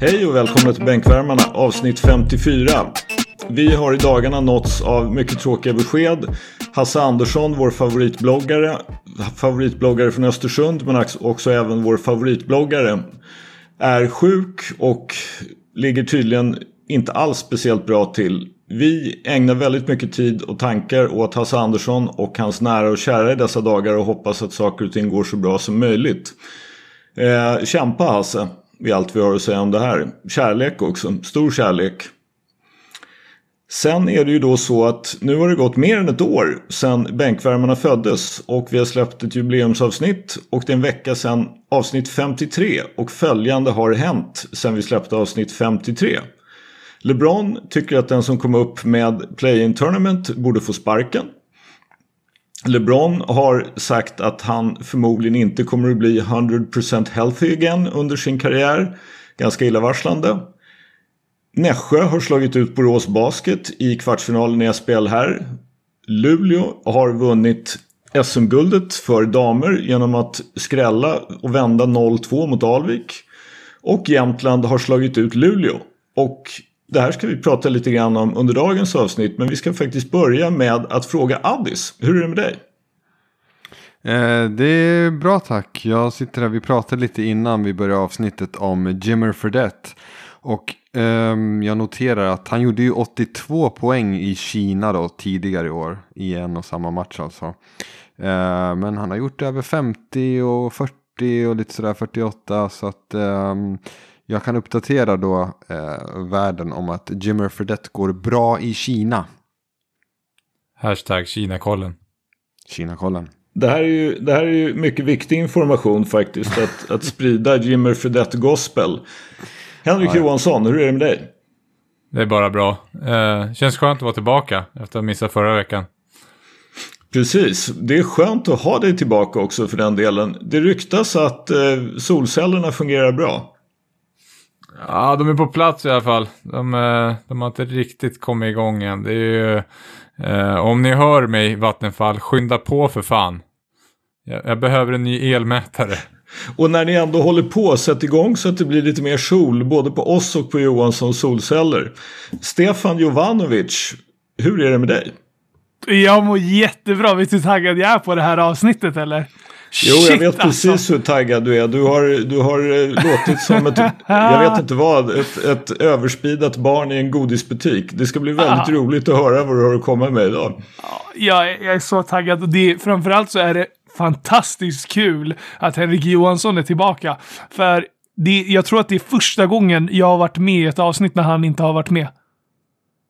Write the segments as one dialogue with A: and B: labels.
A: Hej och välkomna till Bänkvärmarna avsnitt 54. Vi har i dagarna nåtts av mycket tråkiga besked. Hasse Andersson, vår favoritbloggare, favoritbloggare från Östersund men också även vår favoritbloggare, är sjuk och ligger tydligen inte alls speciellt bra till. Vi ägnar väldigt mycket tid och tankar åt Hasse Andersson och hans nära och kära i dessa dagar och hoppas att saker och ting går så bra som möjligt. Eh, kämpa Hasse i allt vi har att säga om det här. Kärlek också, stor kärlek. Sen är det ju då så att nu har det gått mer än ett år sedan bänkvärmarna föddes och vi har släppt ett jubileumsavsnitt och det är en vecka sedan avsnitt 53 och följande har hänt sedan vi släppte avsnitt 53. LeBron tycker att den som kom upp med Play-In Tournament borde få sparken. LeBron har sagt att han förmodligen inte kommer att bli 100% healthy again under sin karriär. Ganska illavarslande. Nässjö har slagit ut Borås Basket i kvartsfinalen i SPL här. Luleå har vunnit SM-guldet för damer genom att skrälla och vända 0-2 mot Alvik. Och Jämtland har slagit ut Luleå. Och det här ska vi prata lite grann om under dagens avsnitt men vi ska faktiskt börja med att fråga Addis. Hur är det med dig?
B: Eh, det är bra tack. Jag sitter här, vi pratade lite innan vi började avsnittet om Jimmer Fredette. Och eh, jag noterar att han gjorde ju 82 poäng i Kina då tidigare i år. I en och samma match alltså. Eh, men han har gjort över 50 och 40 och lite sådär 48. Så att ehm, jag kan uppdatera då eh, världen om att Jimmer Fredette går bra i Kina.
C: Hashtag Kinakollen.
B: Kinakollen.
A: Det här, är ju, det här är ju mycket viktig information faktiskt. Att, att sprida Jimmer Fredette Gospel. Henrik ja, ja. Johansson, hur är det med dig?
C: Det är bara bra. Eh, känns skönt att vara tillbaka efter att ha missat förra veckan.
A: Precis, det är skönt att ha dig tillbaka också för den delen. Det ryktas att eh, solcellerna fungerar bra.
C: Ja, de är på plats i alla fall. De, eh, de har inte riktigt kommit igång än. Det är ju, eh, om ni hör mig Vattenfall, skynda på för fan. Jag, jag, behöver en ny elmätare.
A: Och när ni ändå håller på, sätt igång så att det blir lite mer sol både på oss och på Johanssons solceller. Stefan Jovanovic, hur är det med dig?
D: Jag mår jättebra. Vet du hur taggad jag är på det här avsnittet eller?
A: Jo, jag vet precis alltså. hur taggad du är. Du har, du har eh, låtit som ett, jag vet inte vad, ett, ett överspidat barn i en godisbutik. Det ska bli väldigt ah. roligt att höra vad du har att komma med idag.
D: Ja, jag är så taggad och det, framförallt så är det fantastiskt kul att Henrik Johansson är tillbaka. För det, jag tror att det är första gången jag har varit med i ett avsnitt när han inte har varit med.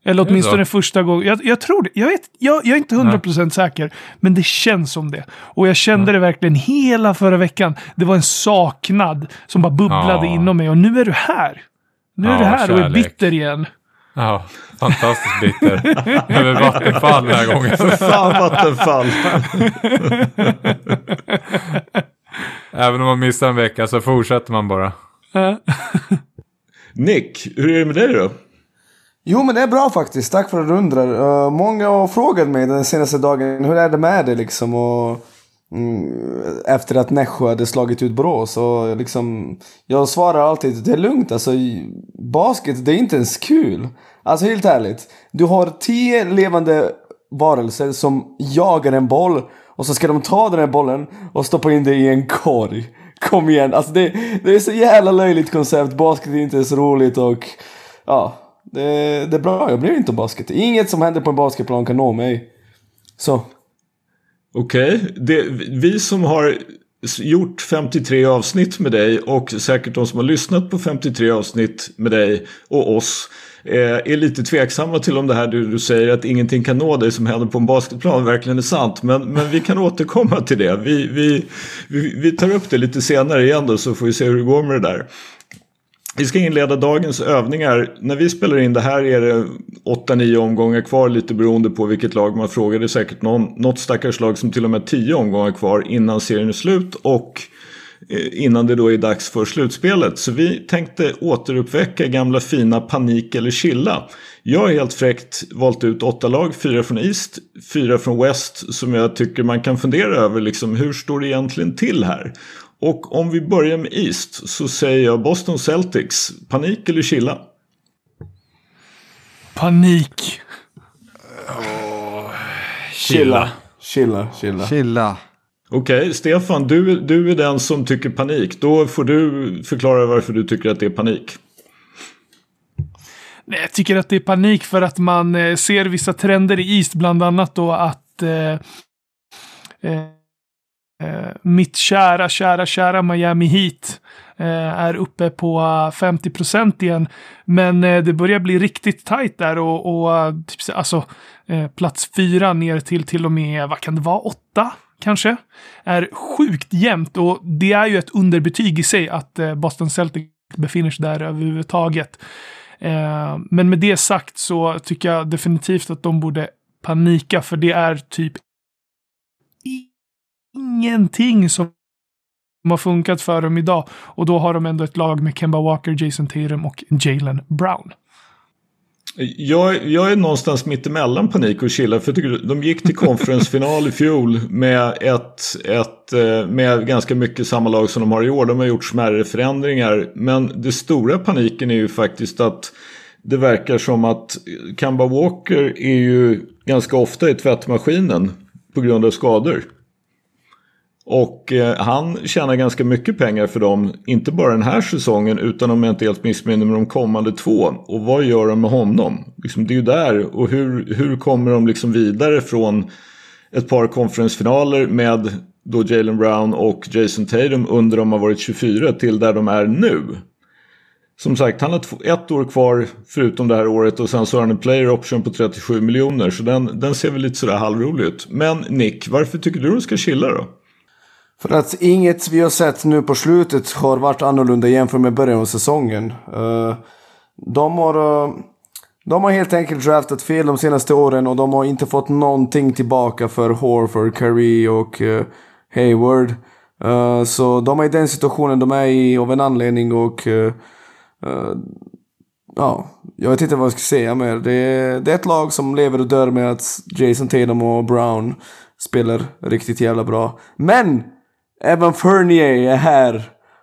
D: Eller åtminstone första gången. Jag, jag, tror det. Jag, vet, jag, jag är inte hundra procent säker. Men det känns som det. Och jag kände det verkligen hela förra veckan. Det var en saknad som bara bubblade ja. inom mig. Och nu är du här. Nu är du här kärlek. och är bitter igen.
C: Ja, fantastiskt bitter. Över Vattenfall den här gången.
A: Fan Vattenfall.
C: Även om man missar en vecka så fortsätter man bara.
A: Nick, hur är det med dig då?
E: Jo men det är bra faktiskt, tack för att du undrar. Uh, många har frågat mig den senaste dagen, hur är det med dig liksom? Och, mm, efter att Nässjö hade slagit ut Borås. Och liksom, jag svarar alltid, det är lugnt alltså. Basket, det är inte ens kul. Alltså helt ärligt. Du har tio levande varelser som jagar en boll. Och så ska de ta den här bollen och stoppa in det i en korg. Kom igen, alltså det, det är så jävla löjligt koncept. Basket är inte ens roligt och ja. Det, det är bra, jag bryr inte om basket. Inget som händer på en basketplan kan nå mig. Så.
A: Okej, okay. vi som har gjort 53 avsnitt med dig och säkert de som har lyssnat på 53 avsnitt med dig och oss eh, är lite tveksamma till om det här du, du säger att ingenting kan nå dig som händer på en basketplan verkligen är sant. Men, men vi kan återkomma till det. Vi, vi, vi, vi tar upp det lite senare igen då så får vi se hur det går med det där. Vi ska inleda dagens övningar. När vi spelar in det här är det 8-9 omgångar kvar lite beroende på vilket lag man frågar. Det är säkert någon, något stackars lag som till och med 10 omgångar kvar innan serien är slut och eh, innan det då är dags för slutspelet. Så vi tänkte återuppväcka gamla fina panik eller chilla. Jag har helt fräckt valt ut åtta lag, fyra från East, fyra från West som jag tycker man kan fundera över liksom hur står det egentligen till här? Och om vi börjar med East så säger jag Boston Celtics. Panik eller chilla?
D: Panik.
C: Chilla.
E: Chilla, chilla.
B: Chilla.
A: Okej, Stefan, du, du är den som tycker panik. Då får du förklara varför du tycker att det är panik.
D: Nej, Jag tycker att det är panik för att man eh, ser vissa trender i East, bland annat då att eh, eh, eh, mitt kära, kära, kära Miami Heat eh, är uppe på 50 procent igen. Men eh, det börjar bli riktigt tajt där och, och typ, alltså eh, plats fyra ner till till och med, vad kan det vara, åtta? Kanske, är sjukt jämnt och det är ju ett underbetyg i sig att eh, Boston Celtics befinner sig där överhuvudtaget. Eh, men med det sagt så tycker jag definitivt att de borde panika för det är typ ingenting som har funkat för dem idag. Och då har de ändå ett lag med Kemba Walker, Jason Tatum och Jalen Brown.
A: Jag, jag är någonstans mittemellan panik och chilla. För jag tycker de gick till konferensfinal i fjol med, ett, ett, eh, med ganska mycket samma lag som de har i år. De har gjort smärre förändringar. Men det stora paniken är ju faktiskt att det verkar som att Kamba Walker är ju ganska ofta i tvättmaskinen på grund av skador. Och eh, han tjänar ganska mycket pengar för dem, inte bara den här säsongen utan om jag inte helt missminner mig de kommande två. Och vad gör de med honom? Liksom, det är ju där och hur, hur kommer de liksom vidare från ett par konferensfinaler med då Jalen Brown och Jason Tatum under de har varit 24 till där de är nu. Som sagt, han har ett år kvar förutom det här året och sen så har han en player option på 37 miljoner. Så den, den ser väl lite sådär halvrolig ut. Men Nick, varför tycker du de ska chilla då?
E: För att inget vi har sett nu på slutet har varit annorlunda jämfört med början av säsongen. Eh, de, har, eh, de har helt enkelt draftat fel de senaste åren och de har inte fått någonting tillbaka för Horford, Curry och eh, Hayward. Så de är i den situationen de är i av en anledning och ja, jag vet inte vad jag ska säga mer. Det är, det är ett lag som lever och dör med att Jason Tatum och Brown spelar riktigt jävla bra. Men! Evan Fournier är här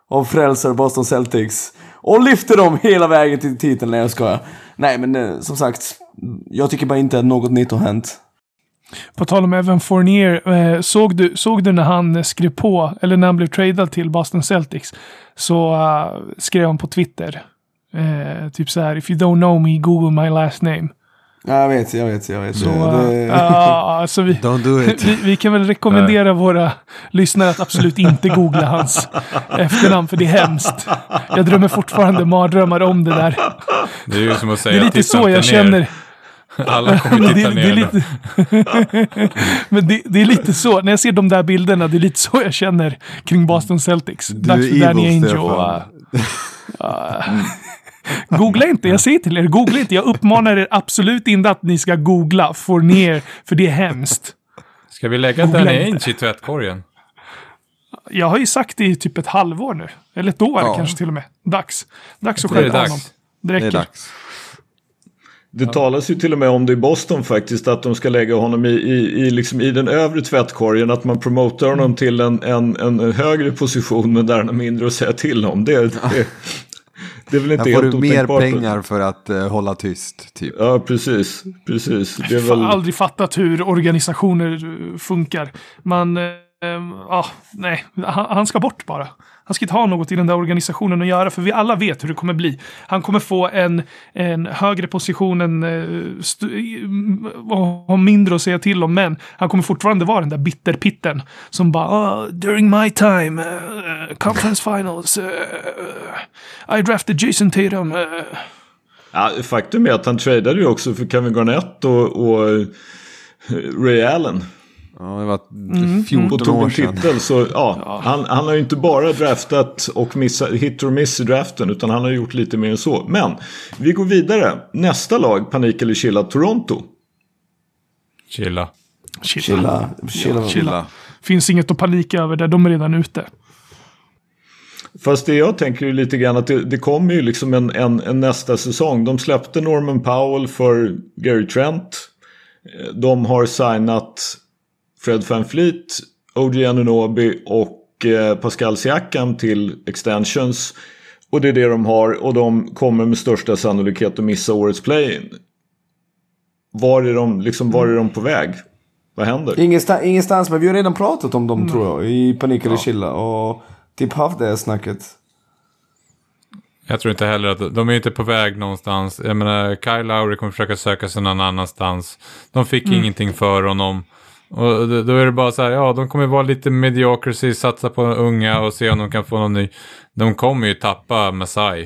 E: och frälser Boston Celtics. Och lyfter dem hela vägen till titeln. Nej jag skojar. Nej men eh, som sagt. Jag tycker bara inte att något nytt har hänt.
D: På tal om Evan Fournier, eh, såg, du, såg du när han skrev på, eller när han blev tradad till Boston Celtics, så eh, skrev han på Twitter. typ så här, if you don't know me, google my last name.
E: Ja, jag vet, jag vet, jag vet.
D: Så,
E: det, det,
D: ja, alltså vi,
B: Don't do it.
D: vi, vi kan väl rekommendera våra lyssnare att absolut inte googla hans efternamn, för det är hemskt. Jag drömmer fortfarande mardrömmar om det där.
C: Det är ju som att
D: Det
C: säga
D: är lite så jag
C: ner.
D: känner.
C: Alla kommer
D: Men det,
C: titta
D: det,
C: ner
D: är
C: nu.
D: lite... Men det, det är lite så, när jag ser de där bilderna, det är lite så jag känner kring Boston Celtics.
B: Du
D: Dags
B: är
D: för Danny Ainge och... Uh, googla inte, jag säger till er, googla inte. Jag uppmanar er absolut inte att ni ska googla Fournier, för det är hemskt.
C: Ska vi lägga
D: Googla
C: Danny
D: inte.
C: Ainge i tvättkorgen?
D: Jag har ju sagt det i typ ett halvår nu. Eller ett år
B: Ja.
D: kanske till och med. Dags. Dags att skärpa
C: dags.
D: honom. Det
B: Det är
D: räcker.
B: dags.
A: Det talas ju till och med om det i Boston faktiskt att de ska lägga honom i, i, i, liksom i den övre tvättkorgen. Att man promotar honom till en, en, en högre position men där han har mindre att säga till om. Det, det, det är väl inte
B: Här får
A: helt
B: du mer pengar för att eh, hålla tyst. Typ.
A: Ja, precis. precis. Det är
D: Jag har
A: väl...
D: aldrig fattat hur organisationer eh, funkar. Man, eh, ja, nej, han, han ska bort bara. Han ska inte ha något i den där organisationen att göra, för vi alla vet hur det kommer bli. Han kommer få en, en högre position en, eh, eh, och ha mindre att säga till om, men han kommer fortfarande vara den där bitterpitten som bara “Oh, “During my time, uh, conference finals, uh, I drafted Jason Tatum”. Uh.
A: Ja, faktum är att han tradade ju också för Kevin Garnett och, och Ray Allen.
B: Ja, det var
D: Mm,
B: 14
A: och tog
B: år sedan.
A: titel. Så ja, Han, han har ju inte bara draftat och missa, hit or miss i draften utan han har gjort lite mer än så. Men vi går vidare. Nästa lag, panik eller chilla, Toronto.
C: Chilla.
E: chilla, chilla.
D: Chilla. Finns inget att panika över där, de är redan ute.
A: Fast det jag tänker är lite grann att det, det kommer ju liksom en, en, en nästa säsong. De släppte Norman Powell för Gary Trent. De har signat Fred Van Fleet, OG Anunoby och eh, Pascal Siakam till extensions. Och det är det de har och de kommer med största sannolikhet att missa årets play-in. Var är de, liksom, var är de på väg? Vad händer?
E: Ingenstans, ingenstans, men vi har redan pratat om dem tror jag. I Panik eller Chilla. Och typ haft det här snacket.
C: Jag tror inte heller att de är inte på väg någonstans. Jag menar, Kyle Lowry kommer försöka söka sig någon annanstans. De fick ingenting för honom. Och då- är det bara så här, ja, de kommer vara lite mediocracy, satsa på unga och se om de kan få någon ny. De kommer ju tappa Masai,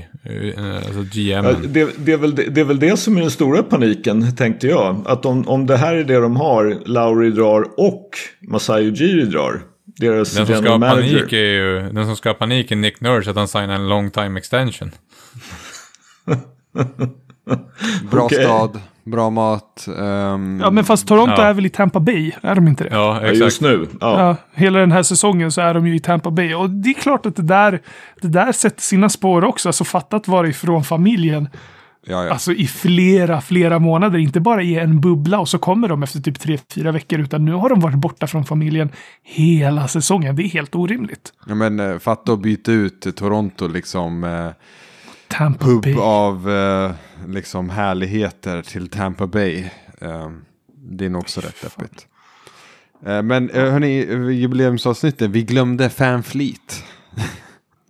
C: eh, alltså GM.
A: Ja, det, det, är väl, det, det är väl det som är den stora paniken, tänkte jag. Att om, om det här är det de har, Lowry drar och Masai Ujiri drar. Deras
C: Den som ska ha panik är ju, den som ska ha panik är Nick Nurse, att han signar en long time extension.
B: Bra
A: Okej.
B: stad, bra mat. ehm,
D: Ja, men fast Toronto
C: Ja.
D: är väl i Tampa Bay? Är de inte det?
C: Ja, exakt.
A: just nu. Ja.
D: Ja, hela den här säsongen så är de ju i Tampa Bay. Och det är klart att det där, det där sätter sina spår också. Alltså fatta att vara ifrån familjen.
B: ja, ja.
D: Alltså i flera, flera månader. Inte bara i en bubbla och så kommer de efter typ tre, fyra veckor. Utan nu har de varit borta från familjen hela säsongen. Det är helt orimligt.
B: ja men eh, fatta att byta ut Toronto liksom. Eh,
D: Tampa Bay.
B: av eh, liksom härligheter till Tampa Bay. Eh, det är nog också rätt deppigt. Eh, men eh, hörni, jubileumsavsnittet, vi glömde Fanfleet.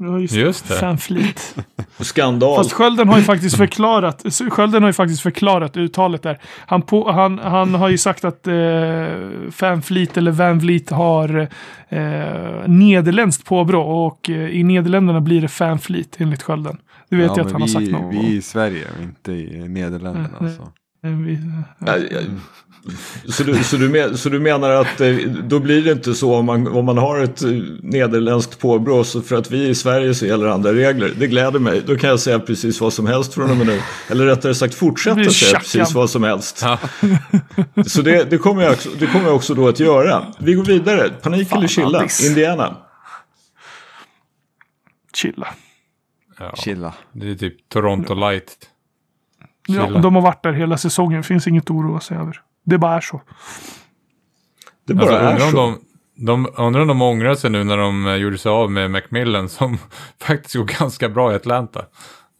D: Ja, just,
C: Just det.
D: Fanfleet.
A: Skandal.
D: Fast Skölden har ju faktiskt förklarat, Skölden har ju faktiskt förklarat uttalet där. Han, på, han, han har ju sagt att eh, Fanfleet eller Van Vliet har eh, nederländskt påbrå och eh, i Nederländerna blir det Fanfleet enligt Skölden. Det vet
B: Ja,
D: jag att han har
B: vi,
D: sagt någon
B: Vi är i Sverige, inte i Nederländerna.
D: Mm,
B: Så.
D: Vi-
A: Ja, ja. Så, du, så, du men, så du menar att eh, då blir det inte så om man, om man har ett eh, nederländskt påbrå så för att vi i Sverige så gäller andra regler. Det gläder mig. Då kan jag säga precis vad som helst från och med nu. Eller rättare sagt fortsätta säga precis vad som helst.
C: Ja.
A: Så det, det, kommer jag också, det kommer jag också då att göra. Vi går vidare. Panik
D: Fan,
A: eller chilla?
D: Alice.
A: Indiana.
D: Chilla.
C: Ja,
B: Chilla.
C: det är typ Toronto light.
D: Ja,
C: Chilla.
D: de har varit där hela säsongen. Finns inget att oroa sig över. Det bara är så.
A: Det bara
C: Alltså,
A: är
C: undrar,
A: så.
C: de, de, undrar om de ångrar sig nu när de eh, gjorde sig av med Macmillan som faktiskt går ganska bra i Atlanta.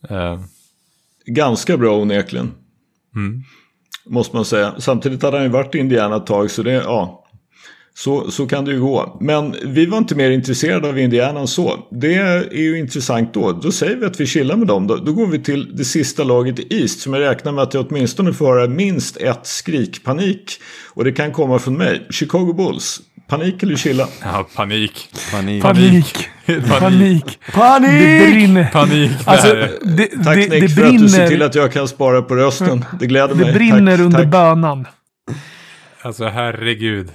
C: Eh,
A: Ganska bra onekligen.
C: Mm.
A: Måste man säga. Samtidigt hade han ju varit i Indiana ett tag så det, ja. Så, så kan det ju gå. Men vi var inte mer intresserade av Indiana än så. Det är ju intressant då. Då säger vi att vi chillar med dem. Då, då går vi till det sista laget i East som jag räknar med att jag åtminstone får höra minst ett skrikpanik. Och det kan komma från mig. Chicago Bulls. Panik eller chilla?
C: ja, panik.
B: Panik.
D: Panik.
C: Panik.
D: Panik. Det
E: Panik!
D: brinner.
C: Panik.
D: Alltså, det,
A: Tack
D: det,
A: Nick
D: det
A: för att du ser till att jag kan spara på rösten. Det gläder mig.
D: Det brinner
A: tack,
D: under
A: tack.
D: bönan.
C: Alltså herregud.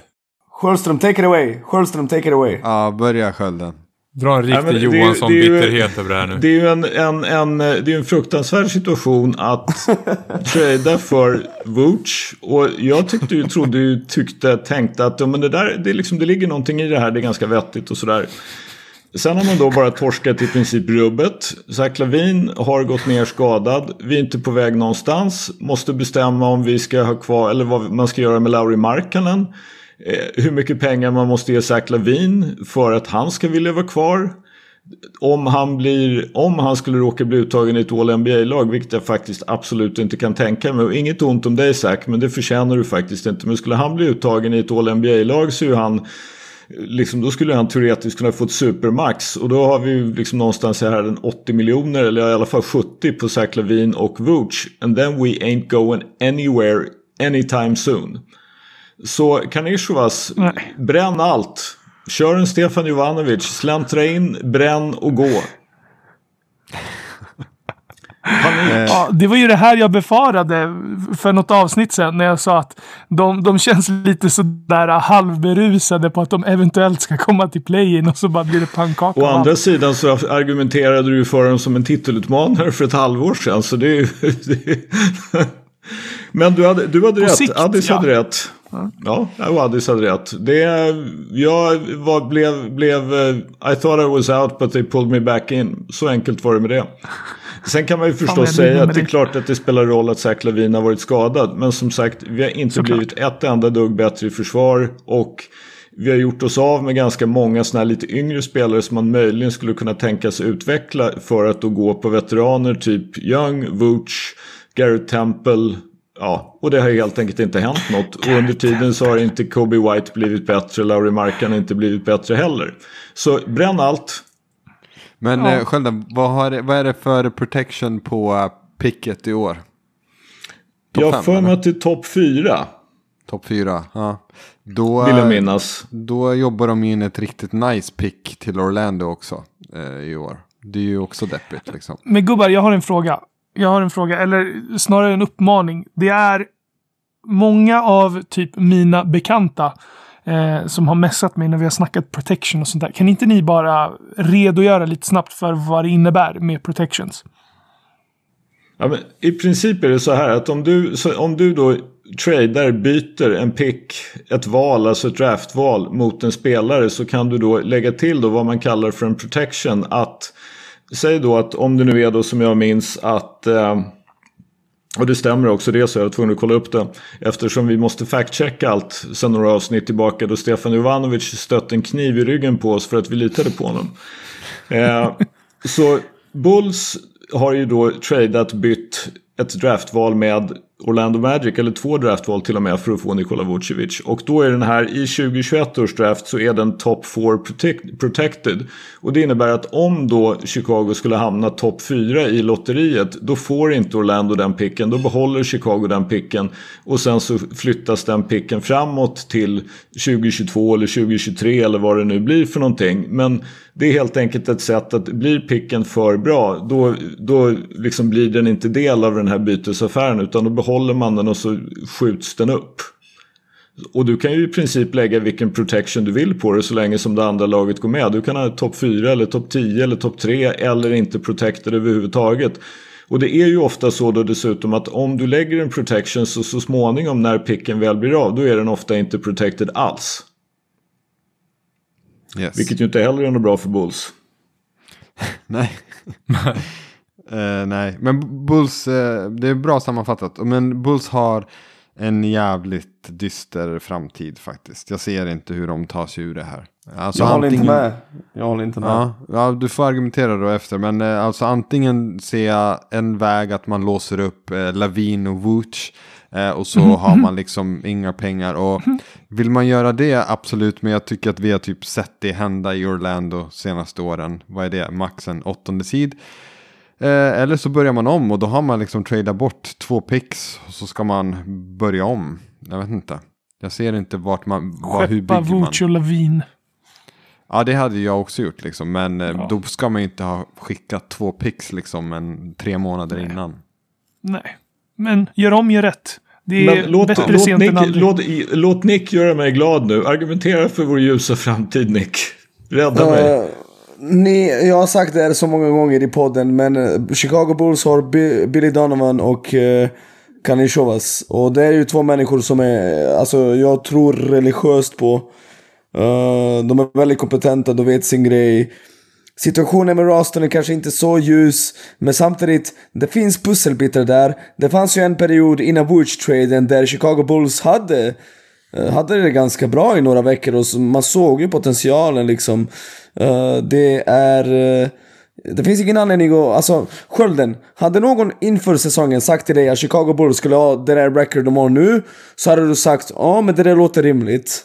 E: Sjöström, take it away. Sjöström, take it away.
B: Ja, börja skölden.
C: Dra en riktig
A: men det är ju-
C: Johansson
A: det är ju-
C: bitterhet över det här nu.
A: Det är ju en, en, en, det är en fruktansvärd situation att trada för Vooch. Och jag tyckte ju, trodde ju, tyckte, tänkte att ja, men det, där, det, liksom, det ligger någonting i det här, det är ganska vettigt och sådär. Sen har man då bara torskat i princip rubbet. Zach Lavin har gått ner skadad. Vi är inte på väg någonstans. Måste bestämma om vi ska ha kvar, eller vad man ska göra med Lauri Markkanen. Eh, hur mycket pengar man måste ge Zach Lavin för att han ska vilja vara kvar. Om han, blir, om han skulle råka bli uttagen i ett All-NBA-lag, vilket jag faktiskt absolut inte kan tänka mig. Och inget ont om dig Zach, men det förtjänar du faktiskt inte. Men skulle han bli uttagen i ett All-NBA-lag så är ju han liksom, då skulle han teoretiskt kunna få ett supermax. Och då har vi ju liksom någonstans här 80 miljoner eller i alla fall 70 på Zach Lavin och Vooch. And then we ain't going anywhere anytime soon. Så Kanishevas, bränn allt. Kör en Stefan Jovanovic, släntra in, bränn och gå.
D: Ja, det var ju det här jag befarade för något avsnitt sedan när jag sa att de, de känns lite sådär halvberusade på att de eventuellt ska komma till play-in och så bara blir det pannkaka.
A: Å andra sidan så argumenterade du för dem som en titelutmanare för ett halvår sedan. Så det är ju... Men du hade, du hade
D: På
A: rätt.
D: sikt,
A: Addis
D: ja.
A: hade rätt. Ja, och Addis hade rätt. Det, jag var, blev, blev... eh, I thought I was out but they pulled me back in. Så enkelt var det med det. Sen kan man ju förstås
D: jag
A: säga att det är klart att det spelar roll att Zach Lavin har varit skadad. Men som sagt, vi har inte
D: Såklart.
A: blivit ett enda dugg bättre i försvar. Och Vi har gjort oss av med ganska många sådana här lite yngre spelare som man möjligen skulle kunna tänka sig utveckla för att då gå på veteraner typ Young, Vooch, Garrett Temple. Ja, och det har helt enkelt inte hänt något. Och under tiden så har inte Kobe White blivit bättre, Lauri Markan inte blivit bättre heller. Så bränn allt.
B: Men
D: Ja.
B: ja. Skölden, vad, har, vad är det för protection på uh, picket i år? Topp
A: Jag för mig att det är topp fyra,
B: Topp fyra, ja. Då,
A: vill jag
B: eh,
A: minnas.
B: då jobbar de in ett riktigt nice pick till Orlando också eh, i år. Det är ju också deppigt liksom.
D: Men gubbar, jag har en fråga. Jag har en fråga, eller snarare en uppmaning. Det är många av typ mina bekanta eh, som har messat mig när vi har snackat protection och sånt där. Kan inte ni bara redogöra lite snabbt för vad det innebär med protections?
A: Ja, men I princip är det så här att om du, så om du då tradar, byter en pick, ett val, alltså ett draftval mot en spelare så kan du då lägga till då vad man kallar för en protection. Att, säg då att om det nu är då som jag minns att eh, och det stämmer också det så jag var tvungen att kolla upp det. Eftersom vi måste fact-checka allt sen några avsnitt tillbaka då Stefan Jovanovic stötte en kniv i ryggen på oss för att vi litade på honom. Eh, så Bulls har ju då tradat, bytt ett draftval med Orlando Magic, eller två draftval till och med för att få Nikola Vucevic. Och då är den här, i 2021 års draft så är den top 4 protect, protected. Och det innebär att om då Chicago skulle hamna topp 4 i lotteriet, då får inte Orlando den picken. Då behåller Chicago den picken. Och sen så flyttas den picken framåt till 2022 eller 2023 eller vad det nu blir för någonting. Men det är helt enkelt ett sätt att blir picken för bra då, då liksom blir den inte del av den här bytesaffären utan då behåller man den och så skjuts den upp. Och du kan ju i princip lägga vilken protection du vill på det så länge som det andra laget går med. Du kan ha topp 4 eller topp 10 eller topp 3 eller inte protected överhuvudtaget. Och det är ju ofta så då dessutom att om du lägger en protection så, så småningom när picken väl blir av då är den ofta inte protected alls.
B: Yes.
A: Vilket ju inte heller är något bra för Bulls.
B: Nej. Eh, nej, men Bulls, eh, det är bra sammanfattat. Men Bulls har en jävligt dyster framtid faktiskt. Jag ser inte hur de tar sig ur det här. Alltså,
E: jag håller inte
B: antingen-
E: med. Jag håller inte med.
B: Ja, ja, du får argumentera då efter. Men eh, alltså antingen ser jag en väg att man låser upp eh, Lavin och Vooch. Eh, och så har man liksom inga pengar. Och vill man göra det, absolut. Men jag tycker att vi har typ sett det hända i Orlando senaste åren. Vad är det? Max en åttonde sid. Eh, eller så börjar man om och då har man liksom tradat bort två picks. Och så ska man börja om. Jag vet inte. Jag ser inte vart man, vad, hur bygger man.
D: Lavin.
B: Ja det hade jag också gjort liksom. Men eh,
D: Ja.
B: då ska man ju inte ha skickat två pix liksom en, tre månader innan.
D: Nej. Men gör om, gör rätt. Det är
A: Men låt,
D: bättre
A: låt,
D: sent
A: Nick,
D: än aldrig.
A: låt, låt Nick göra mig glad nu. Argumentera för vår ljusa framtid Nick. Rädda mig.
E: Ni, jag har sagt det här så många gånger i podden, men eh, Chicago Bulls har B Billy Donovan och eh, uh, Kanishovas. Och det är ju två människor som är, alltså jag tror religiöst på. Uh, de är väldigt kompetenta, de vet sin grej. Situationen med Raston är kanske inte så ljus, men samtidigt, det finns pusselbitar där. Det fanns ju en period innan Wooch-traden där Chicago Bulls hade hade det ganska bra i några veckor och man såg ju potentialen liksom. Eh, det är... eh, det finns ingen anledning att... Alltså, Skölden. Hade någon inför säsongen sagt till dig att Chicago Bulls skulle ha det där record de har nu, så hade du sagt ja men det där låter rimligt.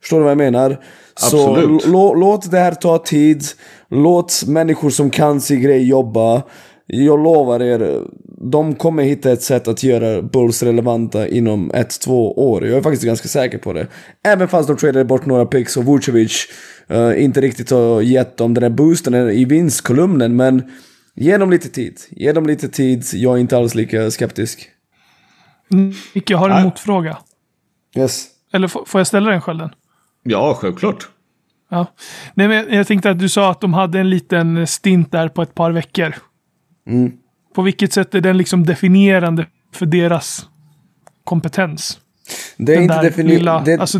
E: Förstår du vad jag menar?
A: Absolut.
E: Så lå- låt det här ta tid. Låt människor som kan sin grej jobba. Jag lovar er, de kommer hitta ett sätt att göra Bulls relevanta inom ett, två år. Jag är faktiskt ganska säker på det. Även fast de tradade bort några picks och Vucevic eh, inte riktigt har gett dem den där boosten i vinstkolumnen. Men ge dem lite tid. Ge dem lite tid. Jag är inte alls lika skeptisk.
D: Nick, jag har en
A: Nej.
D: motfråga.
E: Yes.
D: Eller får jag ställa den Skölden?
A: Ja, självklart.
D: Ja. Nej, men jag tänkte att du sa att de hade en liten stint där på ett par veckor.
E: Mm.
D: På vilket sätt är den liksom definierande för deras kompetens?
E: Det är
D: den
E: inte definierande.
D: Alltså,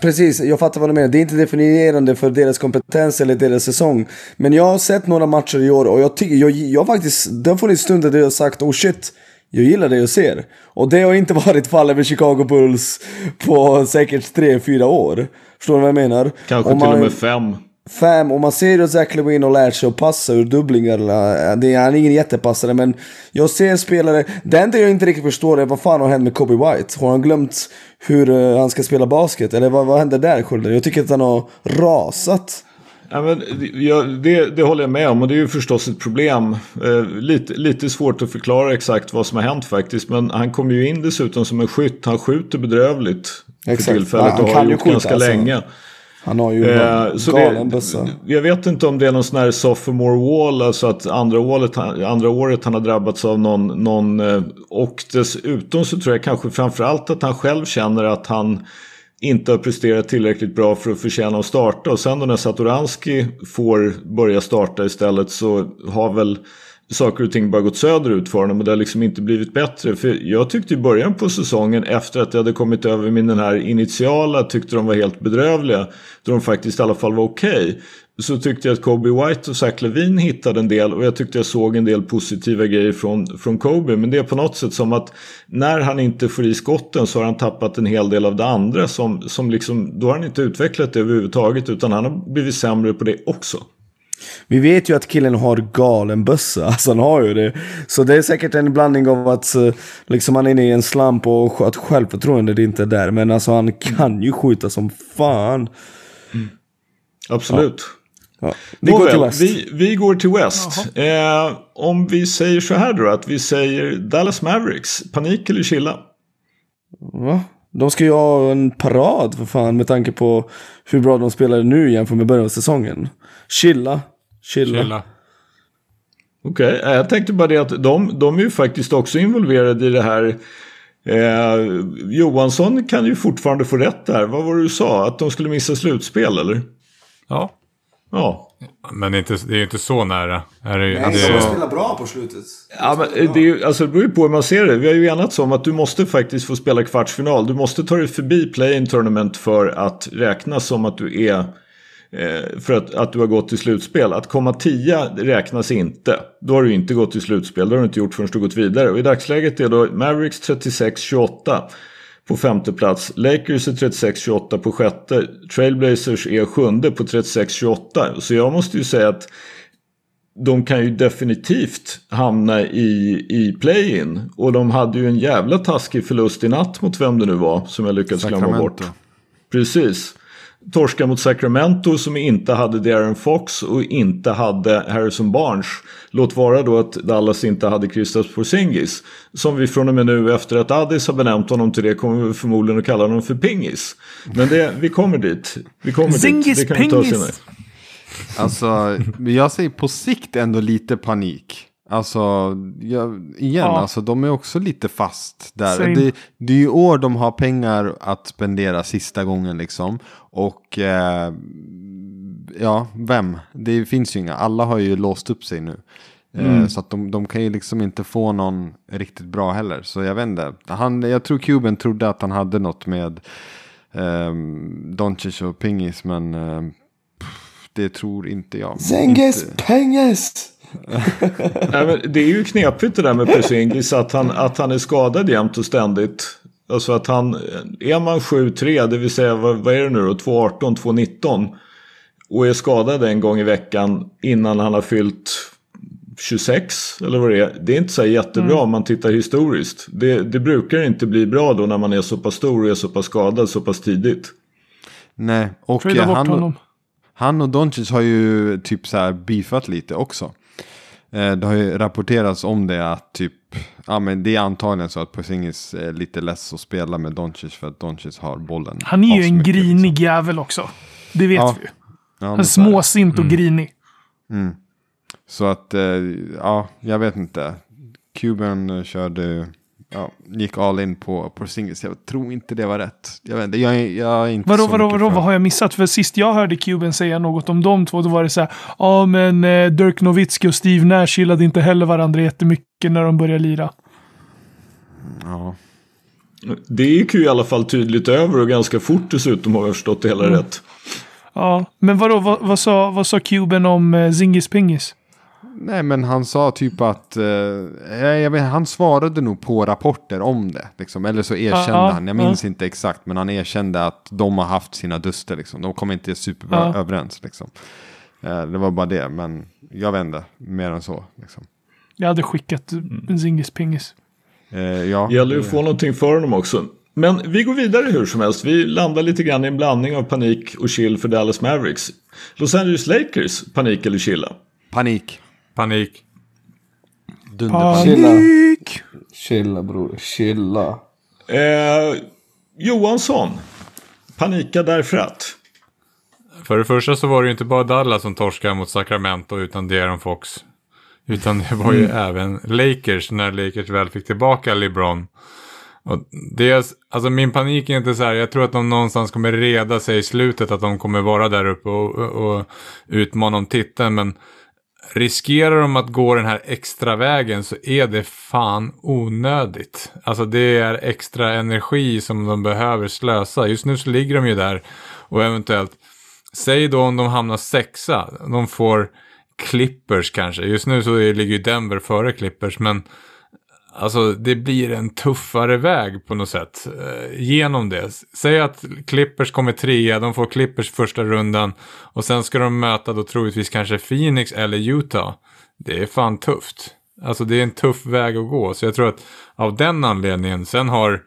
E: Precis, jag fattar vad du menar. Det är inte definierande för deras kompetens eller deras säsong. Men jag har sett några matcher i år och jag tycker, jag, jag faktiskt, det har funnits stunder där jag har sagt oh shit, jag gillar det jag ser. Och det har inte varit fallet med Chicago Bulls på säkert 3-4 år. Förstår du vad jag menar?
A: Kanske
E: man,
A: till och med 5.
E: Fem, och man ser ju hur Zach Lewin har lärt sig att passa ur dubblingar. han är ingen jättepassare men jag ser spelare, det enda jag inte riktigt förstår är vad fan har hänt med Kobe White? Har han glömt hur eh, han ska spela basket? Eller vad, vad händer där Skölder? Jag tycker att han har rasat.
A: Ja, men, ja, det, det, håller jag med om och det är ju förstås ett problem. Eh, lite, lite svårt att förklara exakt vad som har hänt faktiskt. Men han kommer ju in dessutom som en skytt. Han skjuter bedrövligt
E: exakt.
A: för tillfället
E: ja,
A: och har gjort ganska
E: alltså.
A: länge.
E: Han har ju bara
A: Eh, så
E: galen bössa.
A: jag vet inte om det är någon sån här sophomore wall, alltså att andra året, andra året han har drabbats av någon, någon eh, och dessutom så tror jag kanske framförallt att han själv känner att han inte har presterat tillräckligt bra för att förtjäna att starta och sen då när Satoranski får börja starta istället så har väl saker och ting bara gått söderut för honom och det har liksom inte blivit bättre. För jag tyckte i början på säsongen efter att jag hade kommit över min den här initiala tyckte de var helt bedrövliga. Då de faktiskt i alla fall var okej. Så tyckte jag att Kobe White och Zach Levine hittade en del och jag tyckte jag såg en del positiva grejer från, från Kobe. Men det är på något sätt som att när han inte får i skotten så har han tappat en hel del av det andra. Som, som liksom, då har han inte utvecklat det överhuvudtaget utan han har blivit sämre på det också.
E: Vi vet ju att killen har galen bössa, alltså han har ju det. Så det är säkert en blandning av att eh, liksom han är inne i en slamp och att självförtroendet inte är där. Men alltså han kan ju skjuta som fan.
A: Absolut.
E: Ja. Vi går till West.
A: Vi, vi går till West. Eh, om vi säger så här då, att vi säger Dallas Mavericks, panik eller chilla?
E: Va? De ska ju ha en parad för fan med tanke på hur bra de spelade nu jämfört med början av säsongen. Chilla. Chilla.
C: Chilla.
A: Okej, eh, jag tänkte bara det att de, de är ju faktiskt också involverade i det här. Eh, Johansson kan ju fortfarande få rätt där. Vad var det du sa? Att de skulle missa slutspel eller?
C: Ja.
A: Ja.
C: Men det är, inte, det är ju inte så nära. Är det,
E: Nej,
C: det,
E: de spelar bra på slutet.
A: Ja, men det, är ju, alltså, det beror ju på hur man ser det. Vi har ju enats om att du måste faktiskt få spela kvartsfinal. Du måste ta dig förbi play-in tournament för att räknas som att du är för att, att du har gått till slutspel. Att komma tia räknas inte. Då har du inte gått till slutspel. Det har du inte gjort förrän du gått vidare. Och i dagsläget är då Mavericks 36-28 på femte plats. Lakers är 36-28 på sjätte. Trailblazers är sjunde på 36-28. Så jag måste ju säga att de kan ju definitivt hamna i, i play-in. Och de hade ju en jävla taskig förlust i natt mot vem det nu var som jag lyckats glömma bort. Precis. Torska mot Sacramento som inte hade Darren Fox och inte hade Harrison Barnes. Låt vara då att Dallas inte hade Kristaps Porzingis. Som vi från och med nu efter att Addis har benämnt honom till det kommer vi förmodligen att kalla honom för Pingis. Men det, vi kommer dit. Vi kommer
D: Zingis
A: dit. Det kan vi ta
D: Pingis.
A: senare.
B: Alltså, jag säger på sikt ändå lite panik. Alltså, jag, igen,
D: Ja.
B: alltså de är också lite fast där.
D: Same.
B: Det, det är ju år de har pengar att spendera sista gången liksom. Och eh, ja, vem? Det finns ju inga. Alla har ju låst upp sig nu. Eh, Så att de, de kan ju liksom inte få någon riktigt bra heller. Så jag vet inte. Han, jag tror Cuban trodde att han hade något med eh, Doncic och Pingis. Men eh, pff, det tror inte jag.
E: Zengis
B: Inte-
E: penges!
A: Nej, men det är ju knepigt det där med Porzingis att han, att han är skadad jämt och ständigt. Alltså att han, är man 7-3, det vill säga vad, vad är det nu då, 2-18, 2-19 och är skadad en gång i veckan innan han har fyllt 26 eller vad det är. Det är inte så jättebra om man tittar historiskt. Det, det brukar inte bli bra då när man är så pass stor och är så pass skadad så pass tidigt.
B: Nej, och
D: bort
B: han,
D: honom.
B: han och Doncic har ju typ så här beefat lite också. Eh, Det har ju rapporterats om det att typ, ja men det är antagligen så att Porzingis är lite less att spela med Doncic för att Doncic har bollen.
D: Han är ju en
B: asmycket,
D: grinig
B: liksom.
D: jävel också. Det vet
B: Ja.
D: vi ju.
B: Ja,
D: Han är småsint och grinig.
B: Så att, eh, ja, jag vet inte. Cuban eh, körde, ja, gick all in på Porzingis. Jag tror inte det var rätt. Jag vet inte, jag, jag är inte
D: Vadå,
B: så
D: vadå, vadå, vad har jag missat? För sist jag hörde Cuban säga något om de två, då var det så här, ja men eh, Dirk Nowitzki och Steve Nash gillade inte heller varandra jättemycket när de började lira.
B: Ja.
A: Det gick ju i alla fall tydligt över och ganska fort dessutom har jag förstått det hela rätt.
D: Ja, men vadå, vad, vad, sa, vad sa Cuban om eh, Zingis Pingis?
B: Nej, men han sa typ att... Eh, jag vet, han svarade nog på rapporter om det. Liksom. Eller så erkände
D: ja,
B: han. Jag minns inte exakt, men han erkände att de har haft sina duster. Liksom. De kommer inte superbra
D: Ja.
B: överens. Liksom. Eh, det var bara det, men jag inte mer än så. Liksom.
D: Jag hade skickat en Zingis pingis.
B: Eh, ja,
A: gäller ju att få någonting för honom också. Men vi går vidare hur som helst. Vi landar lite grann i en blandning av panik och chill för Dallas Mavericks. Los Angeles Lakers, panik eller chilla?
B: panik.
C: Panik.
B: Dunderpanik.
E: Chilla.
D: Panik!
E: Chilla bror, chilla.
A: Eh, Johansson, panika därför att?
C: För det första så var det ju inte bara Dallas som torskade mot Sacramento utan De'Aaron Fox. Utan det var ju även Lakers när Lakers väl fick tillbaka LeBron. Och dels, alltså min panik är inte så här, jag tror att de någonstans kommer reda sig i slutet att de kommer vara där uppe och, och, och utmana om titeln. Men riskerar de att gå den här extra vägen så är det fan onödigt. Alltså det är extra energi som de behöver slösa. Just nu så ligger de ju där och eventuellt, säg då om de hamnar sexa, de får Clippers kanske. Just nu så ligger ju Denver före Clippers men Alltså det blir en tuffare väg på något sätt eh, genom det. Säg att Clippers kommer trea, de får Clippers första rundan och sen ska de möta då troligtvis kanske Phoenix eller Utah. Det är fan tufft. Alltså det är en tuff väg att gå. Så jag tror att av den anledningen, sen har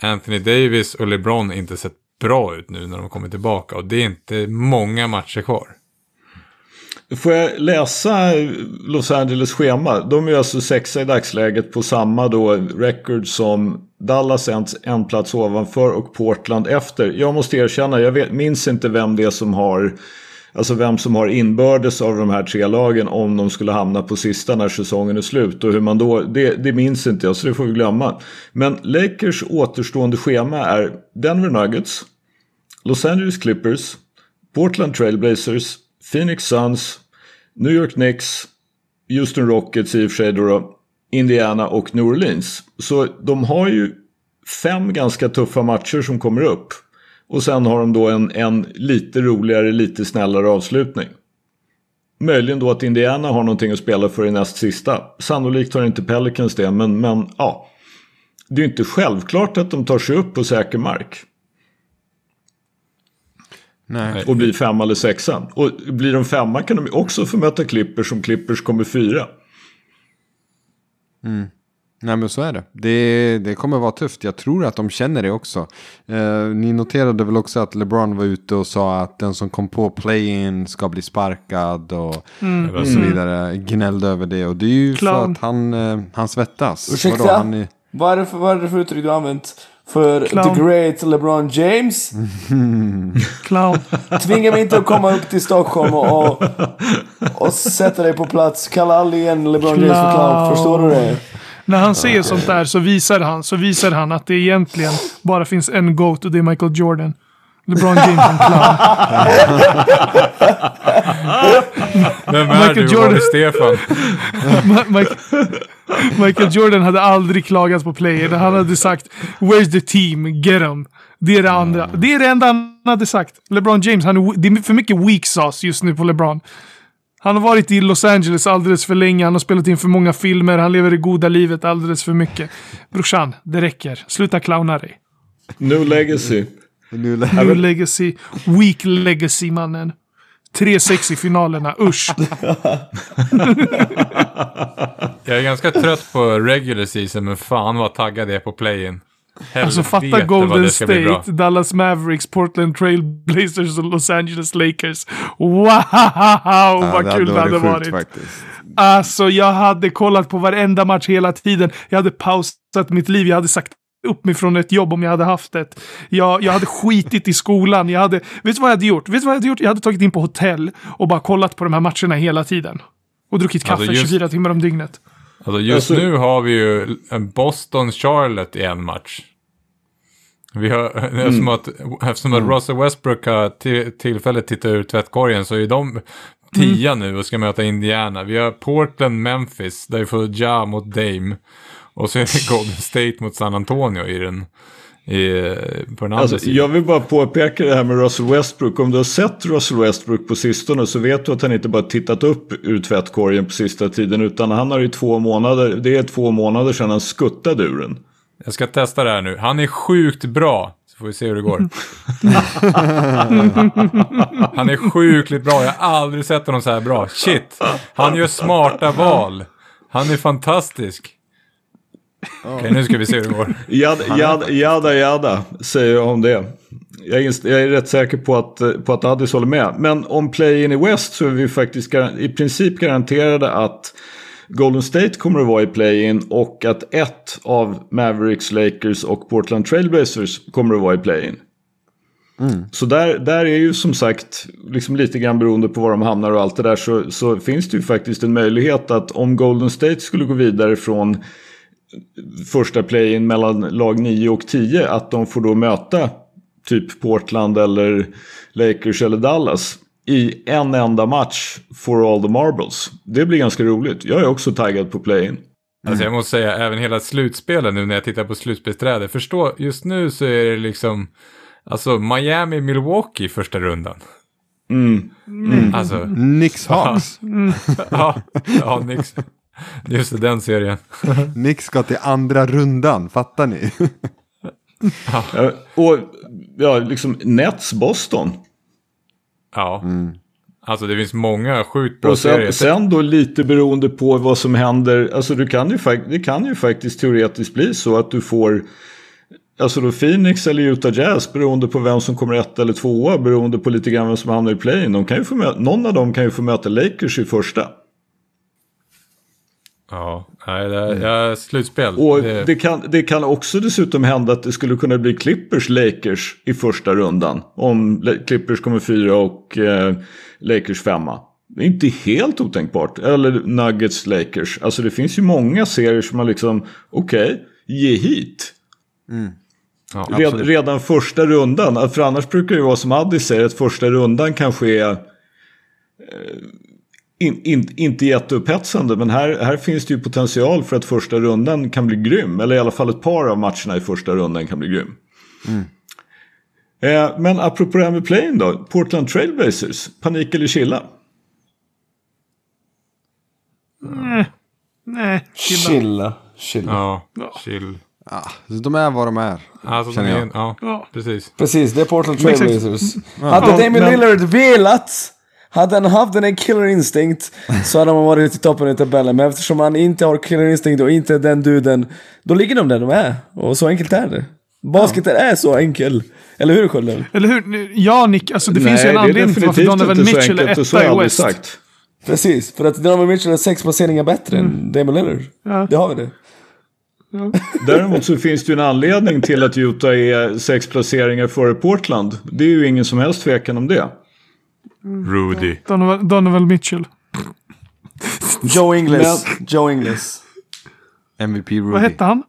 C: Anthony Davis och LeBron inte sett bra ut nu när de kommer tillbaka och det är inte många matcher kvar.
A: Får jag läsa Los Angeles schema? De är alltså sexa i dagsläget på samma då record som Dallas en, en plats ovanför och Portland efter. Jag måste erkänna, jag vet, minns inte vem det är som har Alltså vem som har inbördes av de här tre lagen om de skulle hamna på sista när säsongen är slut. Och hur man då, det, det minns inte jag så det får vi glömma. Men Lakers återstående schema är Denver Nuggets, Los Angeles Clippers, Portland Trailblazers, Phoenix Suns, New York Knicks, Houston Rockets i och för sig då, då Indiana och New Orleans. Så de har ju fem ganska tuffa matcher som kommer upp. Och sen har de då en, en lite roligare, lite snällare avslutning. Möjligen då att Indiana har någonting att spela för i näst sista. Sannolikt har inte Pelicans det, men, men ja. Det är ju inte självklart att de tar sig upp på säker mark.
B: Nej.
A: Och blir femma eller sexa. Och blir de femma kan de också få möta Clippers som Clippers kommer fyra.
B: Nej men så är det. det. Det kommer vara tufft. Jag tror att de känner det också. Eh, ni noterade väl också att LeBron var ute och sa att den som kom på play-in ska bli sparkad och, och så vidare. Gnällde över det. Och det är ju för
D: Clown.
B: att han, eh, han svettas.
E: Ursäkta?
B: Vadå, han är,
E: Vad är det för, vad är det för uttryck du har använt? För
D: Clown.
E: the great LeBron James?
D: Clown.
E: Tvinga mig inte att komma upp till Stockholm och, och, och sätta dig på plats. Kalla aldrig igen LeBron James för clown.
D: Clown.
E: Förstår du det?
D: När han säger sånt där så visar han, så visar han att det egentligen bara finns en GOAT och det är Michael Jordan. LeBron James är en clown.
C: Vem är
D: Michael
C: du? Var
D: Jordan.
C: är Stefan?
D: Michael Jordan hade aldrig klagat på player. Han hade sagt “Where's the team? Get 'em”. Det är det andra. Det är det enda han hade sagt. LeBron James, han är, det är för mycket weak sauce just nu på LeBron. Han har varit i Los Angeles alldeles för länge, han har spelat in för många filmer, han lever det goda livet alldeles för mycket. Brorsan, det räcker. Sluta clowna dig.
A: New Legacy.
B: nu, lä-
D: New legacy, weak legacy mannen. 3-6 i finalerna, usch.
C: Jag är ganska trött på regular season, men fan vad taggad jag är på play-in.
D: Alltså fatta Golden. State, Dallas Mavericks, Portland Trail Blazers och Los Angeles Lakers. Wow, vad
B: det
D: kul det hade varit.
B: faktiskt.
D: Alltså jag hade kollat på varenda match hela tiden. Jag hade pausat mitt liv, jag hade sagt upp mig från ett jobb om jag hade haft det. Jag, jag hade skitit i skolan. Jag hade, vet du vad jag hade gjort? Vet du vad jag hade gjort? Jag hade tagit in på hotell och bara kollat på de här matcherna hela tiden. Och druckit kaffe
C: Alltså, just-
D: 24 timmar om dygnet.
C: Alltså just
A: Alltså-
C: nu har vi ju en Boston-Charlotte i en match. Vi har, eftersom att, eftersom att Russell Westbrook har till, tillfället tittat ur tvättkorgen så är de tia nu och ska möta Indiana. Vi har Portland, Memphis, där vi får Ja mot Dame. Och så är det Golden State mot San Antonio i den, i, på den
A: Alltså,
C: sidan.
A: jag vill bara påpeka det här med Russell Westbrook. Om du har sett Russell Westbrook på sistone så vet du att han inte bara tittat upp ur tvättkorgen på sista tiden. Utan han har i två månader, det är två månader sedan han skuttade ur den.
C: Jag ska testa det här nu. Han är sjukt bra. Så får vi se hur det går. Han är sjukligt bra. Jag har aldrig sett honom så här bra. Shit. Han gör smarta val. Han är fantastisk. Okej, nu ska vi se hur det går.
A: Jada, jada, jada, jada säger jag om det. Jag är, jag är rätt säker på att, eh, på att Addis håller med. Men om play-in i West så är vi faktiskt i princip garanterade att Golden State kommer att vara i play-in och att ett av Mavericks, Lakers och Portland Trailblazers kommer att vara i play-in. Så där, där är ju som sagt, liksom lite grann beroende på var de hamnar och allt det där, så, så finns det ju faktiskt en möjlighet att om Golden State skulle gå vidare från första play-in mellan lag 9 och 10 att de får då möta typ Portland eller Lakers eller Dallas i en enda match for all the marbles. Det blir ganska roligt. Jag är också taggad på play-in.
C: Alltså jag måste säga, även hela slutspelet nu när jag tittar på slutspelsträdet. Förstå, just nu så är det liksom, alltså Miami, Milwaukee i första rundan.
A: Mm.
C: Alltså,
B: Nix Hawks.
C: ja, ja, Nix. Just det, den serien.
B: Nix ska till andra rundan, fattar ni?
A: Ja, och ja, liksom Nets Boston.
C: Ja. Alltså det finns många sjukt bra
A: Och
C: serier.
A: sen, sen då lite beroende på vad som händer. Alltså du kan ju, det kan ju faktiskt teoretiskt bli så att du får Alltså då Phoenix eller Utah Jazz beroende på vem som kommer ett eller tvåa beroende på lite grann vem som hamnar i play-in. De kan ju få möta, någon av dem kan ju få möta Lakers i första.
C: Ja, nej, det är, ja, slutspel.
A: Och
C: det,
A: det kan, det kan också dessutom hända att det skulle kunna bli Clippers Lakers i första rundan. Om Clippers kommer fyra och eh, Lakers femma. Det är inte helt otänkbart. Eller Nuggets Lakers. Alltså det finns ju många serier som man liksom, okej, ge hit.
C: ja,
A: Red, redan första rundan. För annars brukar det ju vara som Addi säger att första rundan kanske är eh, in, in, inte jätteupphetsande. Men här, här finns det ju potential för att första rundan kan bli grym. Eller i alla fall ett par av matcherna i första rundan kan bli grym. Eh, men apropå det här med play då. Portland Trailblazers. Panik eller chilla?
D: Nej, chilla.
E: Chilla. Chilla.
C: ja, chill.
B: Ja, så de är vad de är.
C: Alltså,
B: Känner
C: de
B: jag.
C: är, ja,
D: Ja.
C: precis.
E: Precis, det är Portland. Trailblazers. Hade
A: Ja,
E: Damian
A: men-
E: Lillard velat, hade han haft den här killer instinct så hade man varit i toppen i tabellen. Men eftersom han inte har killer instinct och inte är den duden, då ligger de där de är. Och så enkelt är det. Basketen är så enkel. Eller hur Skölden?
D: Eller hur? Ja, Nick. Alltså det finns ju en anledning till varför Donovan Mitchell är etta
A: jag
D: i West.
A: sagt.
E: Precis, för att Donovan Mitchell är sex placeringar bättre än Damian Lillard.
D: Ja.
E: Det har vi det.
A: Däremot så finns det ju en anledning till att Utah är sex placeringar före Portland. Det är ju ingen som helst tvekan om det.
C: Rudy.
D: Donovan, Donovan Mitchell.
E: Joe Ingles. Joe Ingles.
B: MVP Rudy.
D: Vad hette han?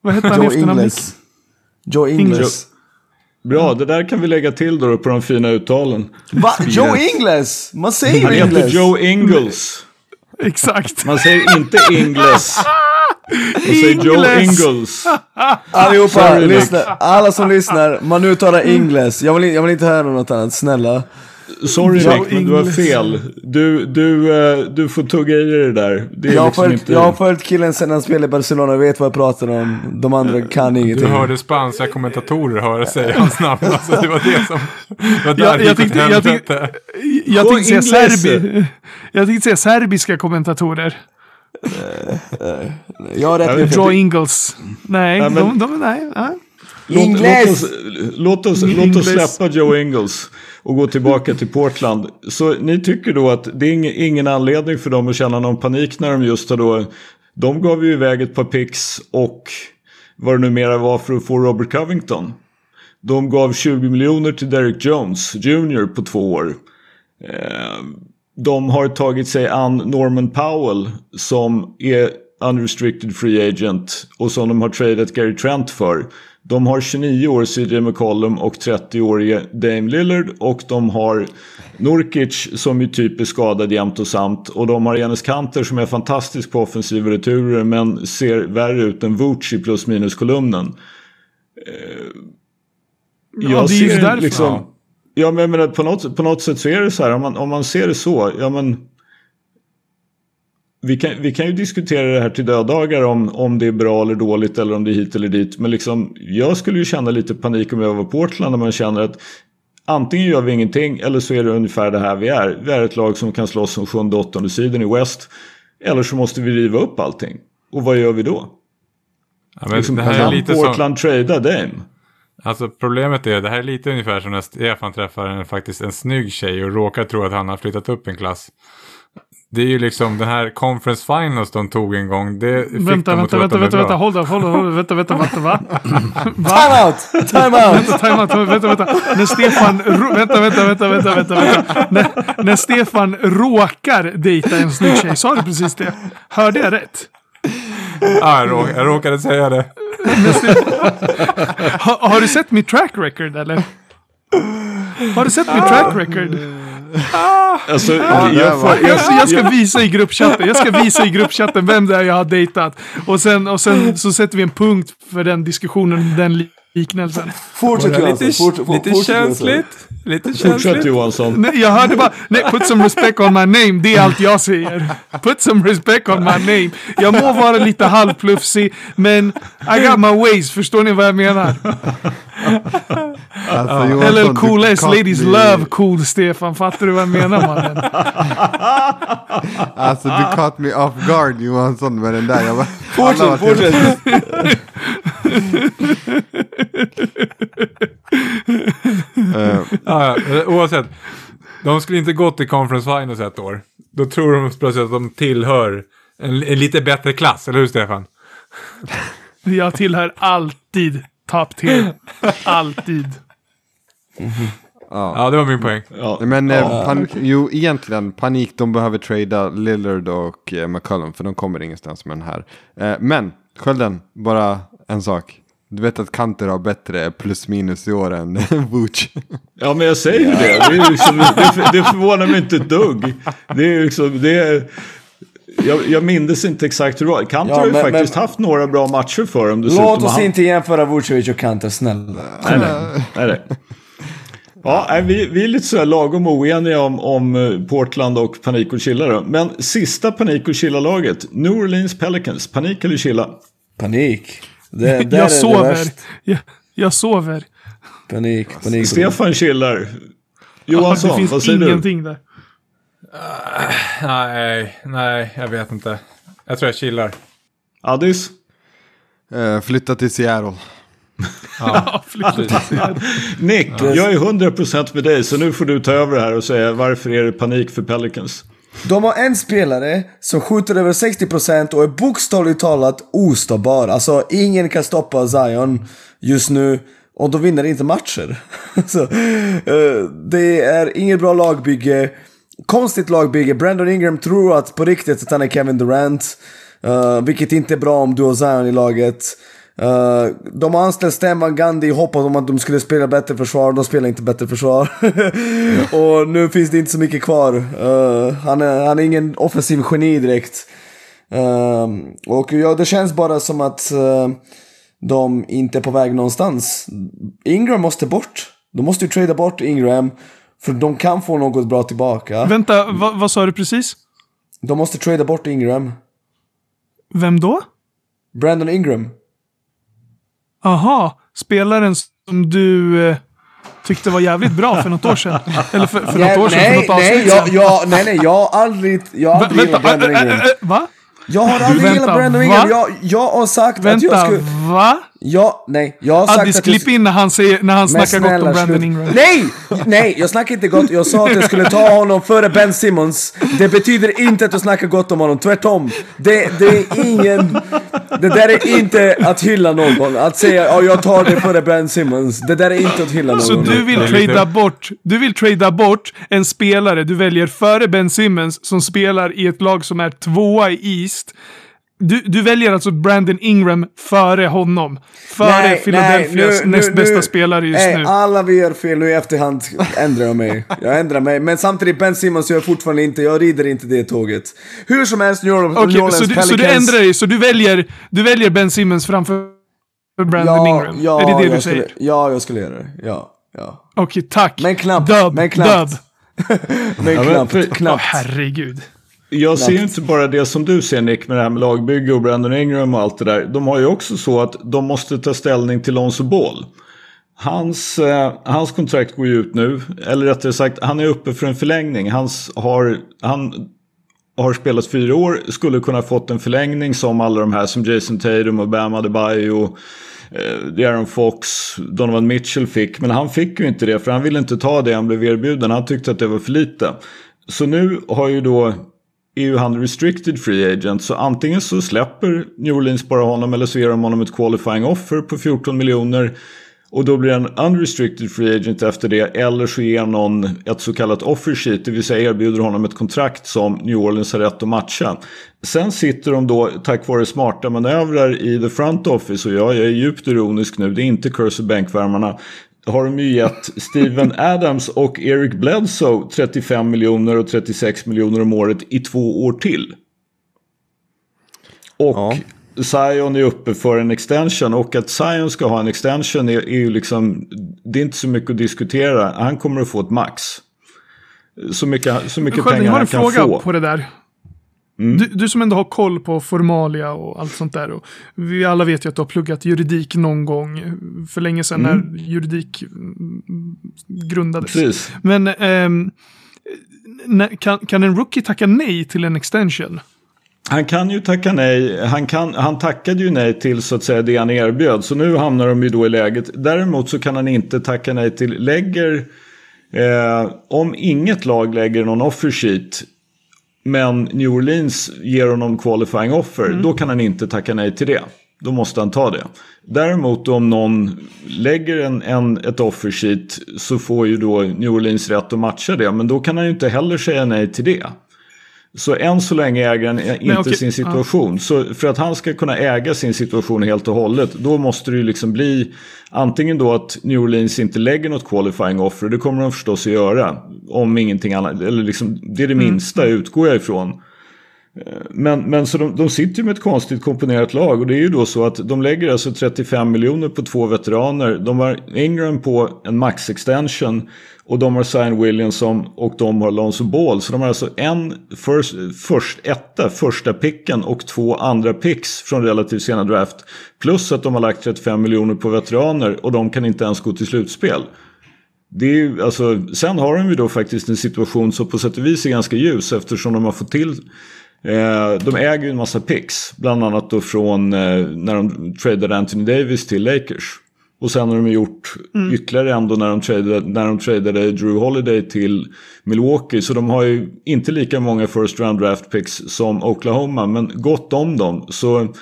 D: Vad hette han
E: Joe? Ingles. Joe Ingles.
A: Bra, det där kan vi lägga till då på de fina uttalen.
E: Va? Joe Ingles? Man säger
A: Han
E: ju
A: heter
E: Ingles.
A: Joe Ingles.
D: Exakt.
A: Man säger inte Ingles. Man säger Joe
D: Ingles.
E: Allihopa,
A: Sorry,
E: lyssna. Alla som lyssnar, man uttalar Ingles. Jag vill, jag vill inte höra något annat, snälla.
A: Sorry
D: Joe
A: Nick, men du har fel. Du, du, eh, du får tugga i dig det där. Det
E: Jag har,
A: liksom
E: följt,
A: inte...
E: jag har följt killen sedan han spelade i Barcelona och vet vad jag pratar om. De andra kan
C: Du
E: ingenting.
C: hörde spanska kommentatorer höra säga hans namn. Alltså, det var det som... Det var där
D: Jag, jag, tänkte, jag, tänkte, jag tänkte säga serbi. Jag tänkte säga serbiska kommentatorer.
E: Jag har rätt
D: Joe Ingles. Nej,
A: Ja, men-
D: de, de, nej, nej.
A: Låt, låt, oss, låt, oss, låt oss
D: Ingles.
A: släppa Joe Ingles och gå tillbaka till Portland. Så ni tycker då att det är ing, ingen anledning för dem att känna någon panik när de just har då... De gav ju iväg ett par picks och vad det numera var för att få Robert Covington. De gav 20 miljoner till Derek Jones Jr på två år. Eh, de har tagit sig an Norman Powell som är unrestricted free agent och som de har tradat Gary Trent för. De har 29 år CJ McCollum och 30-årige Dame Lillard och de har Nurkic som ju typ är skadad jämt och samt och de har Enes Kanter som är fantastisk på offensiva returer men ser värre ut än Vuc i plus minus kolumnen.
D: Ja, det är ju därför.
A: liksom,
C: Ja.
A: ja. men jag menar, på, något, på något sätt så är det så här om man, om man ser det så. Ja, men, vi, kan, vi kan ju diskutera det här till döddagar om, om det är bra eller dåligt eller om det är hit eller dit. Men liksom, jag skulle ju känna lite panik om jag var Portland när man känner att antingen gör vi ingenting eller så är det ungefär det här vi är. Vi är ett lag som kan slåss om sjunde åttonde sidan i West. Eller så måste vi riva upp allting. Och vad gör vi då?
C: Ja, men
A: Liksom,
C: det här är lite som...
A: Portland trada Dame?
C: Alltså problemet är, det här är lite ungefär som när Stefan träffar en, faktiskt en snygg tjej och råkar tro att han har flyttat upp en klass. Det är ju liksom den här conference finals de tog en gång. Det fick
D: Vänta,
C: dem
D: vänta, vänta,
C: de
D: vänta, vänta, hold on, hold on, hold on, vänta, vänta, vänta, va? va?
E: Time out! Time out!
D: Time out, vänta, vänta. När Stefan, vänta, vänta, vänta, vänta, vänta, vänta. När, när Stefan råkar dejta en snygg tjej, sa du precis det? Hörde jag rätt?
C: Ja, jag, jag råkade säga det.
D: Ha, har du sett mitt track record eller? Har du sett mitt track record?
A: Alltså,
B: det
A: jag, får,
D: Jag, jag ska visa i gruppchatten, jag ska visa i gruppchatten vem det är jag har dejtat. Och sen, och sen så sätter vi en punkt för den diskussionen, den liknelsen.
E: Fortsätt Johansson.
C: Lite,
E: Fort, fort,
C: lite
E: fortsätt,
C: känsligt. Lite
A: Fortsätt
C: känsligt.
A: Johansson.
D: Nej, jag hörde bara, nej, put some respect on my name, det är allt jag säger. Put some respect on my name. Jag må vara lite halvplufsig, men I got my ways, förstår ni vad jag menar?
B: Alltså, Johansson,
D: Eller cool
B: kan
D: ladies
B: bli-
D: love cool Stefan, fattar du vad jag menar mannen?
B: Alltså du caught me off guard Johansson med den där. Jag bara,
E: Fortsätt, fortsätt.
B: Eh,
C: Ja, ja, oavsett. De skulle inte gått i conference finals ett år. Då tror de plötsligt att de tillhör en, en lite bättre klass, eller hur Stefan?
D: Jag tillhör alltid top tier. Alltid.
C: Ja, det var min poäng.
A: Ja.
B: Men eh, pan- jo, egentligen panik. De behöver trada Lillard och eh, McCollum för de kommer ingenstans med den här. Eh, men Skölden, bara en sak. Du vet att Kanter har bättre plus minus i år än Vooch.
A: Ja men jag säger ju det. Det, är liksom, det. det förvånar mig inte ett dugg. Det är liksom, det är, jag, jag minns inte exakt hur det var. Kanter
E: Ja,
A: har ju
E: men-
A: faktiskt
E: men-
A: haft några bra matcher för dem dessutom.
E: Låt oss
A: Han-
E: inte jämföra Vucevic och Kanter, snälla.
A: Nej, nej. nej, nej. Ja, nej, vi, vi är lite sådär lagom oeniga om, om eh, Portland och Panik och Chilla då. Men sista Panik och Chilla-laget. New Orleans Pelicans. Panik eller Chilla?
E: Panik. Det, där är det
D: Jag sover.
E: värst.
D: Jag, jag sover.
E: Panik, panik.
A: Stefan chillar.
D: det
A: Johansson, vad
D: finns
A: säger du?
D: ingenting där.
C: Nej, nej, jag vet inte. Jag tror jag chillar.
A: Addis?
B: Eh, flytta till Seattle.
D: Ja, flytta.
A: Nick, jag är 100% med dig så nu får du ta över här och säga varför är det panik för Pelicans?
E: De har en spelare som skjuter över 60% och är bokstavligt talat ostoppbar. Alltså ingen kan stoppa Zion just nu. Och de vinner inte matcher. så, uh, det är inget bra lagbygge. Konstigt lagbygge. Brandon Ingram tror att på riktigt att han är Kevin Durant. Uh, vilket inte är bra om du har Zion i laget. Eh, de har anställt Stan Van Gundy i hopp om att de skulle spela bättre försvar. De spelar inte bättre försvar. och nu finns det inte så mycket kvar. Eh, han, är, han är ingen offensiv geni direkt. Ehm, och ja, det känns bara som att eh, de inte är på väg någonstans. Ingram måste bort. De måste ju trada bort Ingram. För de kan få något bra tillbaka.
D: Vänta, va, vad sa du precis?
E: De måste trada bort Ingram.
D: Vem då?
E: Brandon Ingram.
D: Aha, spelaren som du eh, tyckte var jävligt bra för något år sedan. Eller för, för något år sedan, för
E: nej,
D: något
E: nej, jag, jag, nej, nej, jag har aldrig, jag har aldrig gillat
D: Vänta,
E: Brandon Ingram.
D: va?
E: Jag har aldrig
D: vänta,
E: gillat Brandon? Ingram. Jag, jag har sagt att jag
D: Vänta,
E: skulle...
D: va?
E: Ja, nej, jag har sagt
D: Addis,
E: att
D: klipp in när han, säger, när han snackar gott
E: snälla,
D: om Brandon
E: slut.
D: Ingram.
E: Nej! Nej, jag snackar inte gott. Jag sa att jag skulle ta honom före Ben Simmons. Det betyder inte att jag snackar gott om honom. Tvärtom. Det, det är ingen... Det där är inte att hylla någon. Att säga ja, jag tar det före Ben Simmons. Det där är inte att hylla någon.
D: Så du vill trada bort, du vill trada bort en spelare du väljer före Ben Simmons som spelar i ett lag som är tvåa i East. Du, du väljer alltså Brandon Ingram före honom. Före
E: Nej,
D: Philadelphias
E: nej, nu-
D: näst
E: nu-
D: bästa
E: nu-
D: spelare just
E: Nej,
D: nu.
E: alla vi gör fel nu i efterhand ändrar jag mig. Jag ändrar mig. Men samtidigt, Ben Simmons gör jag fortfarande inte, jag rider inte det tåget. Hur som helst, New Orleans,
D: Okej,
E: New Orleans
D: så, du,
E: Pelicans...
D: så du ändrar dig, så du väljer, du väljer Ben Simmons framför Brandon
E: ja,
D: Ingram?
E: ja,
D: är det det du säger?
E: skulle, Ja, jag skulle göra det. Ja, ja.
D: Okej, tack.
E: Men knappt,
D: Dub,
E: men knappt.
D: dub.
E: Men
A: Ja, men
E: knappt,
D: Åh,
E: knappt.
D: herregud.
A: Jag ser ju inte bara det som du ser Nick med det här med lagbygge och Brandon Ingram och allt det där. De har ju också så att de måste ta ställning till Lonzo Ball. Hans, eh, hans kontrakt går ju ut nu. Eller rättare sagt, han är uppe för en förlängning. Hans har, han har spelat fyra år. Skulle kunna fått en förlängning som alla de här som Jason Tatum och Bam Adebayo. Eh, Aaron Fox, Donovan Mitchell fick. Men han fick ju inte det för han ville inte ta det han blev erbjuden. Han tyckte att det var för lite. Så nu har ju då är ju han restricted free agent. Så antingen så släpper New Orleans bara honom eller så ger de honom ett qualifying offer på 14 miljoner. Och då blir han unrestricted free agent efter det. Eller så ger någon ett så kallat offer sheet. Det vill säga erbjuder honom ett kontrakt som New Orleans har rätt att matcha. Sen sitter de då tack vare smarta manövrar i the front office. Och ja, jag är djupt ironisk nu. Det är inte curse bankvärmarna har de ju gett Steven Adams och Eric Bledsoe 35 miljoner och 36 miljoner om året i två år till. Och
B: Ja.
A: Zion är uppe för en extension och att Zion ska ha en extension är, är ju liksom det är inte så mycket att diskutera. Han kommer att få ett max. Så mycket, så mycket
D: jag
A: pengar
D: har
A: han
D: en
A: kan
D: fråga
A: få. Mm.
D: på det där. Du, du som ändå har koll på formalia och allt sånt där. Och vi alla vet ju att du har pluggat juridik någon gång för länge sedan när juridik mm, grundades.
A: Precis.
D: Men när- kan, kan en rookie tacka nej till en extension?
A: Han kan ju tacka nej. Han, kan, han tackade ju nej till så att säga det han erbjöd. Så nu hamnar de ju då i läget. Däremot så kan han inte tacka nej till lägger. Eh, om inget lag lägger någon offer sheet. Men New Orleans ger honom qualifying offer. Då kan han inte tacka nej till det. Då måste han ta det. Däremot om någon lägger en, en, ett offer sheet så får ju då New Orleans rätt att matcha det. Men då kan han ju inte heller säga nej till det. Så än så länge äger han inte
D: okej,
A: sin situation. Så för att han ska kunna äga sin situation helt och hållet. Då måste det ju liksom bli antingen då att New Orleans inte lägger något qualifying offer. Det kommer de förstås att göra. Om ingenting annat. Eller liksom, det är det minsta utgår jag ifrån. Eh, men, men så de, de sitter ju med ett konstigt komponerat lag och det är ju då så att de lägger alltså 35 miljoner på två veteraner. De har Ingram på en max extension och de har Zion Williamson och de har Lonzo Ball. Så de har alltså en first, first etta, första picken och två andra picks från relativt sena draft. Plus att de har lagt 35 miljoner på veteraner och de kan inte ens gå till slutspel. Det är ju, alltså, sen har de ju då faktiskt en situation som på sätt och vis är ganska ljus eftersom de har fått till de äger ju en massa picks. Bland annat då från eh, när de tradade Anthony Davis till Lakers. Och sen har de gjort ytterligare ändå när de, tradade, när de tradade Drew Holiday till Milwaukee. Så de har ju inte lika många first round draft picks som Oklahoma. Men gott om dem. Så,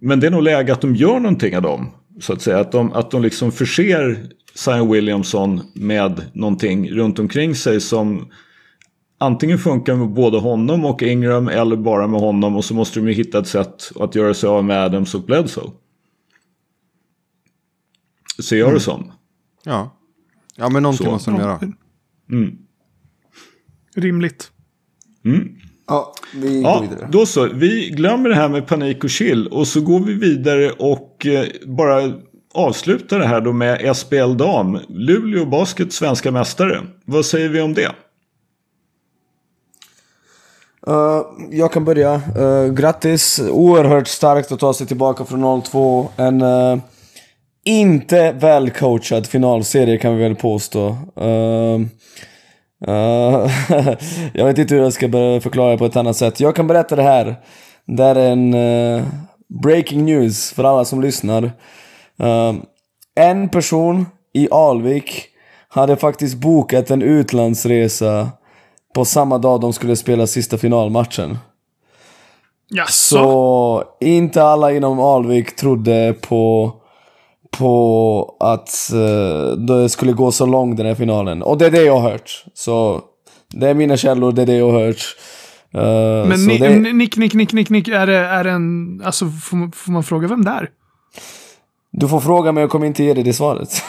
A: men det är nog läge att de gör någonting av dem. Så att säga. Att de, att de liksom förser Zion Williamson med någonting runt omkring sig som antingen funkar med både honom och Ingram eller bara med honom. Och så måste de ju hitta ett sätt att göra sig av med Adams och Bledsoe. Ser jag det som.
B: Ja. Ja, men någonting
A: Så.
B: måste de göra.
A: Mm.
D: Rimligt.
E: Ja, vi går
A: Ja,
E: vidare.
A: då så. Vi glömmer det här med panik och chill och så går vi vidare och eh, bara avslutar det här då med SBL Dam. Luleå Basket svenska mästare. Vad säger vi om det?
E: Uh, jag kan börja. Uh, grattis. Oerhört starkt att ta sig tillbaka från 0-2. En uh, inte välcoachad finalserie kan vi väl påstå. Uh, uh, jag vet inte hur jag ska börja förklara det på ett annat sätt. Jag kan berätta det här. Det är en uh, breaking news för alla som lyssnar. Uh, en person i Alvik hade faktiskt bokat en utlandsresa på samma dag de skulle spela sista finalmatchen.
D: Jaså?
E: Så inte alla inom Alvik trodde på, på att uh, det skulle gå så långt den här finalen. Och det är det jag har hört. Så det är mina källor, det är det jag har hört. Eh,
D: Men
E: så
D: ni,
E: det-
D: Nick, Nick, Nick, Nick, Nick, är det, är det en... Alltså, får, man- får man fråga vem det är?
E: Du får fråga mig, jag kommer inte ge dig det svaret.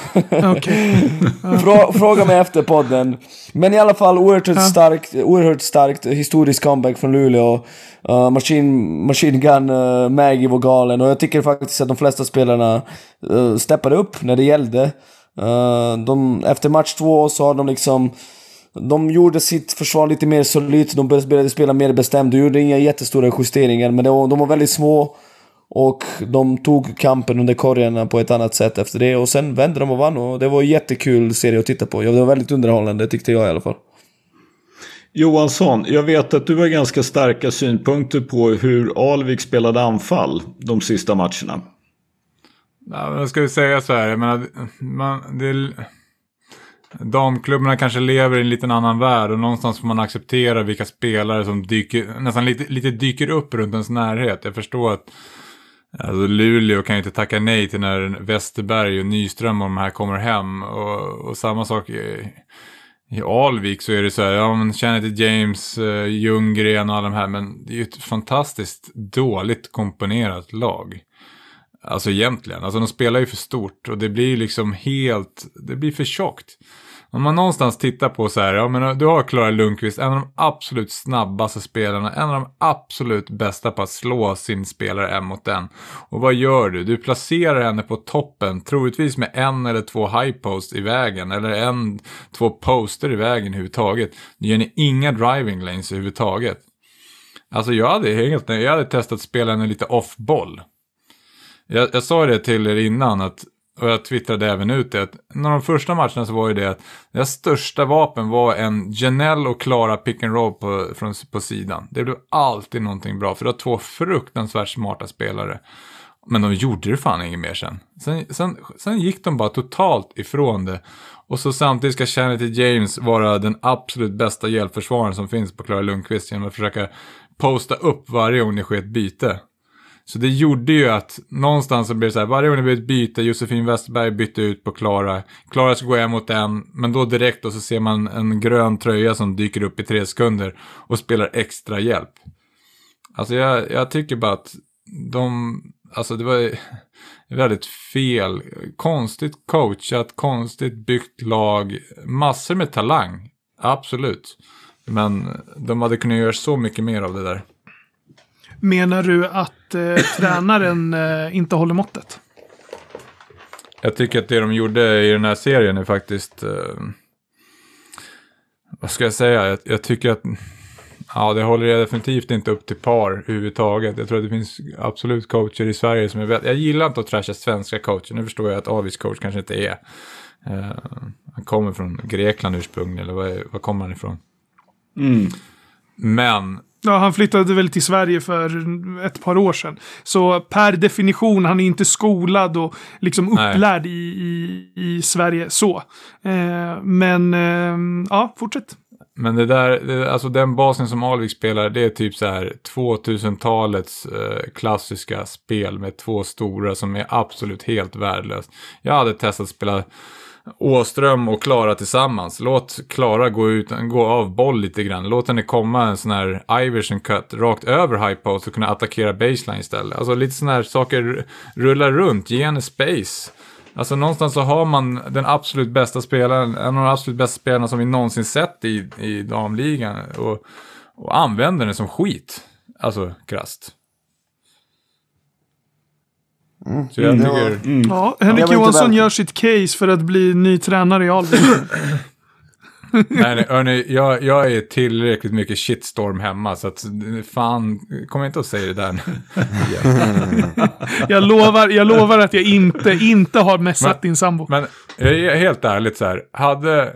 E: Frå, fråga mig efter podden. Men i alla fall oerhört starkt, oerhört starkt historisk comeback från Luleå. Uh, Machine, Machine Gun, uh, Maggie var galen och jag tycker faktiskt att de flesta spelarna uh, steppade upp när det gällde. Uh, de, efter match två så har de liksom de gjorde sitt försvar lite mer solidt, de började spela mer bestämt, de gjorde inga jättestora justeringar men var, de var väldigt små. Och de tog kampen under korgarna på ett annat sätt efter det och sen vände de och vann och det var en jättekul serie att titta på. Ja, det var väldigt underhållande tyckte jag i alla fall.
A: Johansson, jag vet att du har ganska starka synpunkter på hur Alvik spelade anfall de sista matcherna.
C: Ja, men jag ska ju säga så här, jag menar, man, det är, damklubbarna kanske lever i en liten annan värld och någonstans får man acceptera vilka spelare som dyker, nästan lite, lite dyker upp runt ens närhet. Jag förstår att alltså Luleå kan ju inte tacka nej till när Westerberg och Nyström och de här kommer hem. Och, och samma sak i, i Alvik så är det så här, ja men känner till James, eh, Ljunggren och alla de här, men det är ju ett fantastiskt dåligt komponerat lag. Alltså egentligen, alltså de spelar ju för stort och det blir liksom helt, det blir för tjockt. Om man någonstans tittar på så här, ja men du har Klara Lundqvist, en av de absolut snabbaste spelarna, en av de absolut bästa på att slå sin spelare en mot en. Och vad gör du? Du placerar henne på toppen, troligtvis med en eller två high post i vägen, eller en, två poster i vägen överhuvudtaget. Du ger ni inga driving lanes överhuvudtaget. Alltså jag hade, helt, jag hade testat spela henne lite off-boll. Jag, jag sa det till er innan att, och jag twittrade även ut det, att när de första matcherna så var ju det att deras största vapen var en Janelle och Klara pick and roll på, från, på sidan. Det blev alltid någonting bra, för det var två fruktansvärt smarta spelare. Men de gjorde det fan inget mer sen. Sen, sen. sen gick de bara totalt ifrån det. Och så samtidigt ska Kennedy James vara den absolut bästa hjälpförsvararen som finns på Klara Lundqvist genom att försöka posta upp varje gång det sker ett byte. Så det gjorde ju att någonstans så blev det så här, varje gång det blev ett byte, Josefin Westberg bytte ut på Klara. Klara ska gå hem mot en, men då direkt då så ser man en grön tröja som dyker upp i tre sekunder och spelar extra hjälp. Alltså jag, jag tycker bara att de, alltså det var väldigt fel, konstigt coachat, konstigt byggt lag, massor med talang, absolut. Men de hade kunnat göra så mycket mer av det där.
D: Menar du att eh, tränaren eh, inte håller måttet?
C: Jag tycker att det de gjorde i den här serien är faktiskt... Eh, vad ska jag säga? Jag, jag, tycker att... Ja, det håller definitivt inte upp till par överhuvudtaget. Jag tror att det finns absolut coacher i Sverige som är väldigt... Jag gillar inte att trasha svenska coacher. Nu förstår jag att Avis coach kanske inte är. Eh, han kommer från Grekland ursprungligen, eller var, var kommer han ifrån?
A: Mm.
C: Men
D: Ja, han flyttade väl till Sverige för ett par år sedan. Så per definition, han är inte skolad och liksom upplärd i, i, i Sverige så. Eh, men, eh, ja, fortsätt.
C: Men det där, det, alltså den basen som Alvik spelar, det är typ så här 2000-talets eh, klassiska spel med två stora som är absolut helt värdelöst. Jag hade testat att spela Åström och Klara tillsammans. Låt Klara gå, ut, gå av boll lite grann. Låt henne komma en sån här Iverson cut rakt över high post och kunna attackera baseline istället. Alltså lite sådana här saker rullar runt, ge henne space. Alltså någonstans så har man den absolut bästa spelaren, en av de absolut bästa spelarna som vi någonsin sett i, i damligan och, och använder den som skit. Alltså krasst. Så jag
E: det
C: tycker...
E: var-
D: Ja, Henrik Johansson gör sitt case för att bli ny tränare i Alvik.
C: Nej, nej hörni, jag, jag är tillräckligt mycket shitstorm hemma så att fan, kom inte att säga det där
D: jag, lovar, jag lovar att jag inte, inte har messat
C: Men-
D: din sambo.
C: Men jag är helt ärligt så här, hade,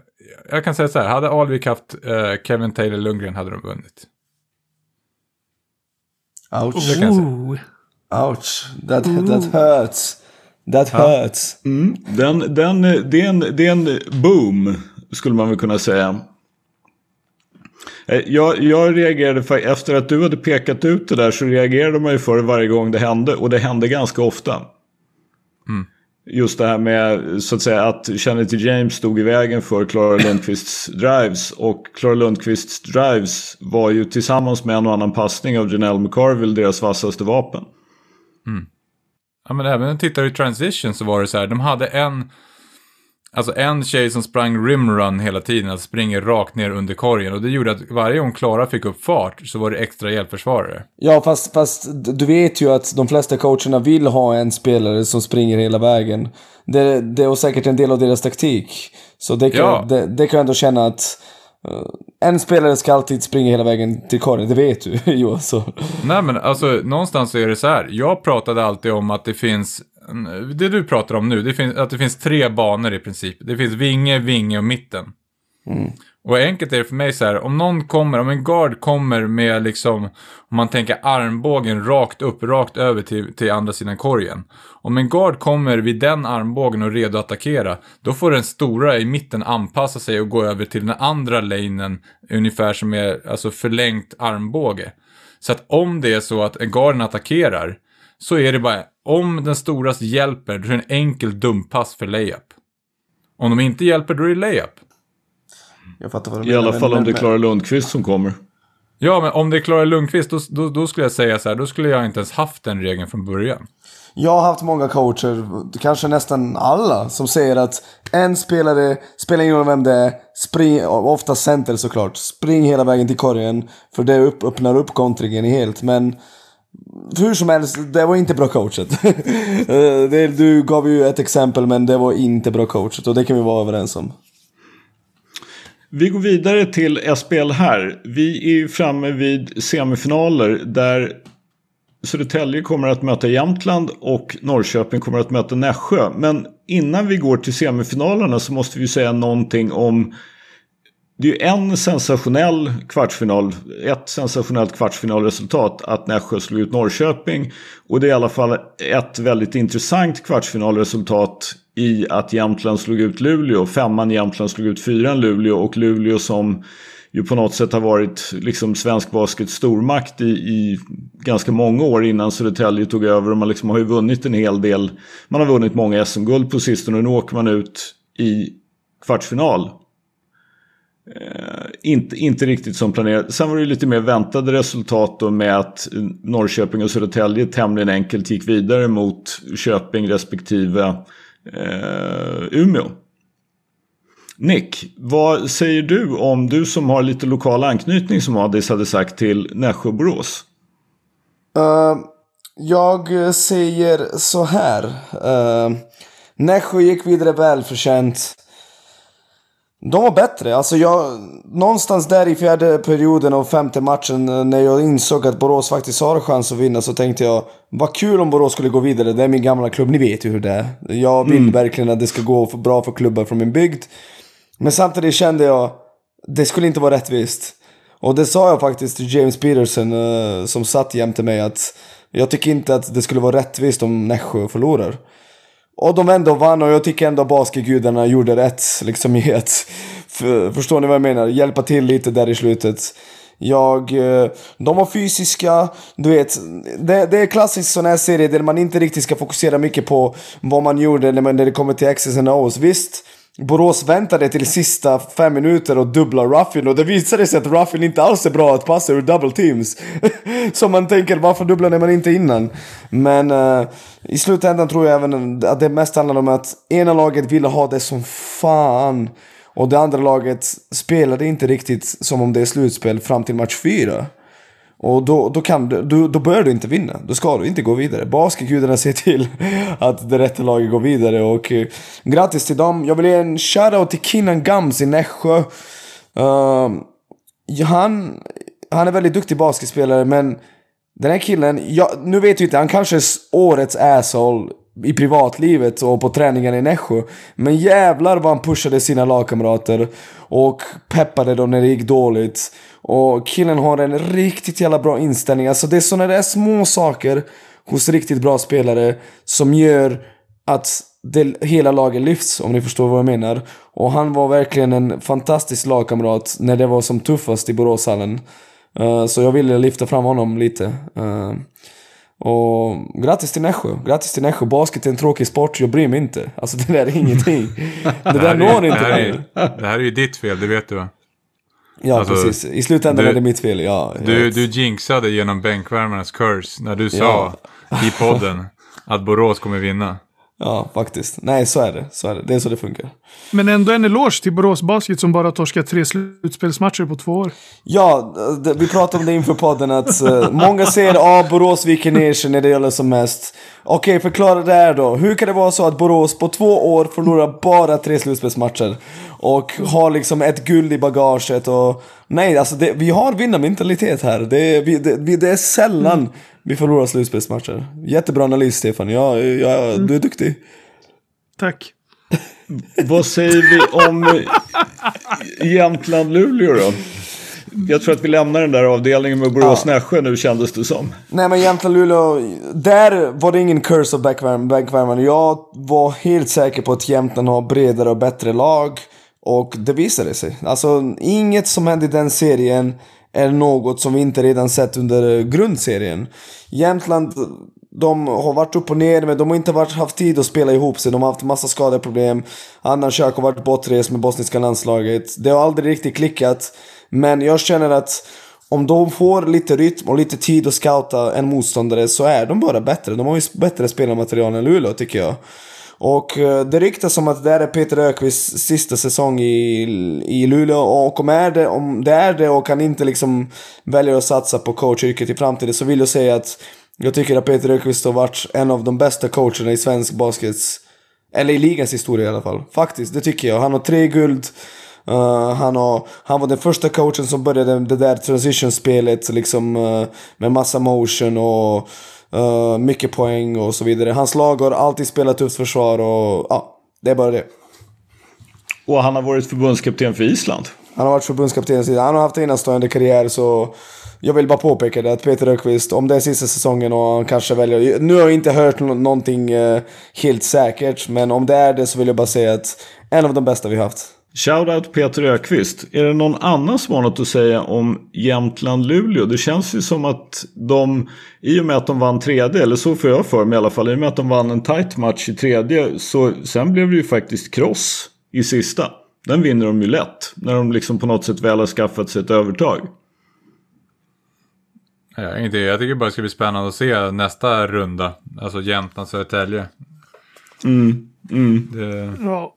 C: jag kan säga så här, hade Alvik haft eh, Kevin Taylor Lundgren hade de vunnit.
E: Ouch.
C: det
E: Ouch. That, that hurts. That hurts.
A: Mm. Den, den, det, är en, det är en boom, skulle man väl kunna säga. Eh, Jag, jag reagerade, för, efter att du hade pekat ut det där så reagerade man ju för det varje gång det hände. Och det hände ganska ofta. Just det här med så att säga att Kennedy James stod i vägen för Klara Lundqvists drives. Och Klara Lundqvists drives var ju tillsammans med en och annan passning av Janelle McCarville deras vassaste vapen.
C: Ja, men även när jag tittar i transition så var det så här, de hade en, alltså en tjej som sprang rimrun hela tiden, alltså springer rakt ner under korgen. Och det gjorde att varje gång Klara fick upp fart så var det extra hjälpförsvarare.
E: Ja, fast, fast du vet ju att de flesta coacherna vill ha en spelare som springer hela vägen. Det, det är säkert en del av deras taktik. Så det kan,
C: Ja.
E: det, det kan jag ändå känna att en spelare ska alltid springa hela vägen till korgen, det vet du Johan. Så.
C: Nej men alltså någonstans så är det så här. Jag pratade alltid om att det finns, det du pratar om nu, det finns, att det finns tre banor i princip. Det finns vinge, vinge och mitten. Och enkelt är det för mig så här, om någon kommer, om en guard kommer med liksom, om man tänker armbågen rakt upp, rakt över till, till andra sidan korgen. Om en guard kommer vid den armbågen och är redo att attackera, då får den stora i mitten anpassa sig och gå över till den andra lanen, ungefär som är alltså förlängt armbåge. Så att om det är så att en garden attackerar, så är det bara, om den storas hjälper, då är det en enkel dumpass för layup. Om de inte hjälper, då är det layup.
E: Jag fattar vad du
A: I alla
E: menar,
A: fall
E: men-
A: om det är Klara Lundqvist som kommer.
C: Ja, men om det är Klara Lundqvist, då, då, då skulle jag säga så här, då skulle jag inte ens haft den regeln från början.
E: Jag har haft många coacher, kanske nästan alla, som säger att en spelare, spelar ingen roll vem det är, spring, ofta center såklart, spring hela vägen till korgen. För det upp, öppnar upp kontringen helt. Men hur som helst, det var inte bra coachat. Eh, du gav ju ett exempel, men det var inte bra coachat och det kan vi vara överens om.
A: Vi går vidare till SPL här. Vi är framme vid semifinaler där Södertälje kommer att möta Jämtland och Norrköping kommer att möta Nässjö. Men innan vi går till semifinalerna så måste vi säga någonting om det är ju en sensationell kvartsfinal, ett sensationellt kvartsfinalresultat att Nässjö slog ut Norrköping. Och det är i alla fall ett väldigt intressant kvartsfinalresultat i att Jämtland slog ut Luleå. Femman Jämtland slog ut fyran Luleå och Luleå som ju på något sätt har varit liksom svensk baskets stormakt i, i ganska många år innan Södertälje tog över. Och man liksom har ju vunnit en hel del. Man har vunnit många SM-guld på sistone och nu åker man ut i kvartsfinal. Eh, inte, inte riktigt som planerat. Sen var det lite mer väntade resultat då med att Norrköping och Södertälje tämligen enkelt gick vidare mot Köping respektive eh, Umeå. Nick, vad säger du om du som har lite lokal anknytning som Adis hade sagt till Nässjö och Borås?
E: Uh, jag säger så här. Uh, Nässjö gick vidare välförtjänt. De var bättre. Alltså jag, någonstans där i fjärde perioden och femte matchen eh, när jag insåg att Borås faktiskt har chans att vinna så tänkte jag vad kul om Borås skulle gå vidare. Det är min gamla klubb, ni vet ju hur det är. Jag vill verkligen att det ska gå för bra för klubbar från min bygd. Men samtidigt kände jag det skulle inte vara rättvist. Och det sa jag faktiskt till James Peterson eh, som satt jämte mig att jag tycker inte att det skulle vara rättvist om Nässjö förlorar. Och de ändå vann och jag tycker ändå basketgudarna gjorde rätt liksom i att, för, förstår ni vad jag menar? Hjälpa till lite där i slutet. Jag, eh, de var fysiska, du vet. Det, det är klassiskt sån här serie där man inte riktigt ska fokusera mycket på vad man gjorde när, man, när det kommer till X's and O's. Visst, Borås väntade till sista fem minuter och dubbla Ruffin och det visade sig att Ruffin inte alls är bra att passa ur double teams. Så man tänker varför dubblade man inte innan? Men uh, i slutändan tror jag även att det mest handlar om att ena laget ville ha det som fan. Och det andra laget spelade inte riktigt som om det är slutspel fram till match fyra. Och då, då, kan du, då, då bör du inte vinna. Då ska du inte gå vidare. Basketgudarna ser till att det rätta laget går vidare. Och eh, grattis till dem. Jag vill ge en shoutout till Kinnan Gams i Nässjö. Uh, han, han är väldigt duktig basketspelare men den här killen, jag, nu vet jag inte, han kanske är årets asshole i privatlivet och på träningarna i Nässjö. Men jävlar vad han pushade sina lagkamrater och peppade dem när det gick dåligt. Och killen har en riktigt jävla bra inställning. Alltså det är sådana där små saker hos riktigt bra spelare som gör att det, hela laget lyfts om ni förstår vad jag menar. Och han var verkligen en fantastisk lagkamrat när det var som tuffast i Boråshallen. Uh, så jag ville lyfta fram honom lite. Uh, Och grattis till Nässjö. Grattis till Nässjö. Basket är en tråkig sport, jag bryr mig inte. Alltså det där är ingenting. det där
C: är-
E: når
C: det
E: inte
C: här är-. Det här är ju ditt fel, det vet du va?
E: Ja,
C: alltså,
E: precis. I slutändan
C: du-
E: är det mitt fel, ja.
C: Du, du jinxade genom bänkvärmarnas curse när du sa i podden att Borås kommer vinna.
E: Ja, faktiskt. Nej, så är det. Så är det. Det är så det funkar.
D: Men ändå en eloge till Borås Basket som bara torskat tre slutspelsmatcher på två år.
E: Ja, det, vi pratade om det inför podden att eh, många säger att ah, Borås viker ner sig när det gäller som mest. Okej, förklara det här då. Hur kan det vara så att Borås på två år förlorar bara tre slutspelsmatcher? Och har liksom ett guld i bagaget och... Nej, alltså det, vi har vinnarmentalitet här. Det, vi, det, vi, det är sällan vi förlorar slutspelsmatcher. Jättebra analys Stefan. Ja, ja, du är duktig.
D: Tack.
A: Vad säger vi om eh, Jämtland-Luleå då? Jag tror att vi lämnar den där avdelningen med Borås-Nässjö nu kändes det som.
E: Nej men Jämtland-Luleå, där var det ingen curse av backvärmande. Jag var helt säker på att Jämtland har bredare och bättre lag. Och det visade sig. Alltså inget som hände i den serien är något som vi inte redan sett under grundserien. Jämtland, de har varit upp och ner men de har inte varit, haft tid att spela ihop sig. De har haft massa skadeproblem. Annan Kök har varit bortrest med bosniska landslaget. Det har aldrig riktigt klickat. Men jag känner att om de får lite rytm och lite tid att scouta en motståndare så är de bara bättre. De har ju bättre spelarmaterial än Luleå tycker jag. Och eh, det ryktas om att det här är Peter Ökvists sista säsong i, i Luleå och om, är det, om det är det och han inte liksom väljer att satsa på coachyrket i framtiden så vill jag säga att jag tycker att Peter Ökvist har varit en av de bästa coacherna i svensk baskets eller i ligans historia i alla fall. Faktiskt, det tycker jag. Han har tre guld. Uh, han, har, han var den första coachen som började det där transition-spelet liksom, uh, med massa motion och uh, mycket poäng och så vidare. Hans lag har alltid spelat tufft försvar och ja, det är bara det.
A: Och han har varit förbundskapten för Island.
E: Han har varit förbundskapten sedan. Han har haft en enastående karriär så jag vill bara påpeka det att Peter Ökvist, om det är sista säsongen och han kanske väljer... Nu har jag inte hört nå- någonting eh, helt säkert, men om det är det så vill jag bara säga att en av de bästa vi haft.
A: Shoutout Peter Ökvist. Är det någon annan som har något att säga om Jämtland-Luleå? Det känns ju som att de, i och med att de vann tredje, eller så får jag för mig i alla fall, i och med att de vann en tight match i tredje, så sen blev det ju faktiskt kross i sista. Den vinner de ju lätt, när de liksom på något sätt väl har skaffat sig ett övertag.
C: Ja, inte, jag tycker bara det ska bli spännande att se nästa runda. Alltså Jämtland-Södertälje.
A: Mm, mm.
C: Det...
D: Ja.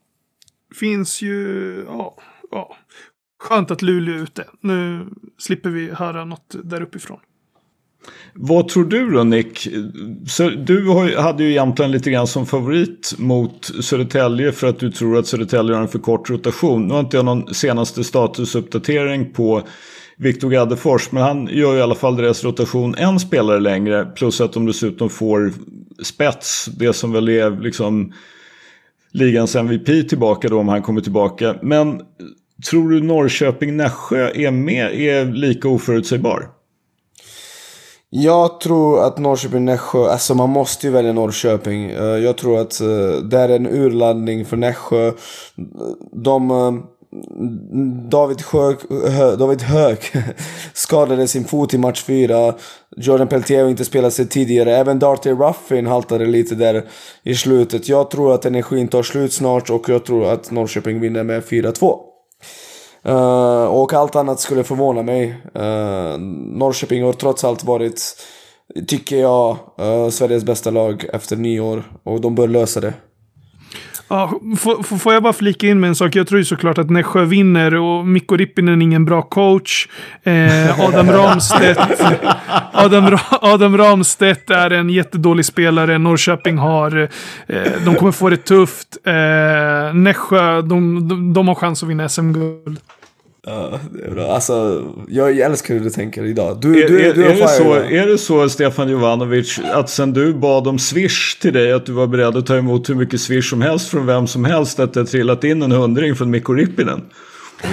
D: Finns ju... Ja. ja. Skönt att Luleå är ute. Nu slipper vi höra något där uppifrån.
A: Vad tror du då Nick? Så du hade ju Jämtland lite grann som favorit mot Södertälje för att du tror att Södertälje har en för kort rotation. Nu har inte jag någon senaste statusuppdatering på Viktor Gaddefors men han gör ju i alla fall deras rotation en spelare längre plus att de dessutom får spets, det som väl är liksom ligans MVP tillbaka då om han kommer tillbaka. Men tror du Norrköping-Nässjö är, med, är lika oförutsägbar?
E: Jag tror att Norrköping-Nässjö, alltså man måste ju välja Norrköping. Eh, jag tror att eh, det är en urladdning för Nässjö. De... Eh, David, Sjök, Hö, David Höök skadade sin fot i match 4. Jordan Peltier har inte spelat sig tidigare. Även Darty Ruffin haltade lite där i slutet. Jag tror att energin tar slut snart och jag tror att Norrköping vinner med 4-2. Uh, eh, och allt annat skulle förvåna mig. Uh, Norrköping har trots allt varit, tycker jag, uh, Sveriges bästa lag efter nio år. Och de bör lösa det.
D: Ja, får, får- jag bara flika in med en sak? Jag tror ju såklart att Nässjö vinner och Mikko Rippinen är ingen bra coach. Eh, Adam Ramstedt Adam, Adam Ramstedt är en jättedålig spelare. Norrköping har... Eh, de kommer få det tufft. Eh, Nässjö, de, de, de har chans att vinna SM-guld.
E: Ja, det är bra. Alltså, jag älskar hur du tänker idag. Du,
A: Är,
E: du,
A: är,
E: du
A: är,
E: on
A: det så, är det så, Stefan Jovanovic, att sen du bad om swish till dig, att du var beredd att ta emot hur mycket swish som helst från vem som helst, att det har trillat in en hundring från Mikko Rippinen?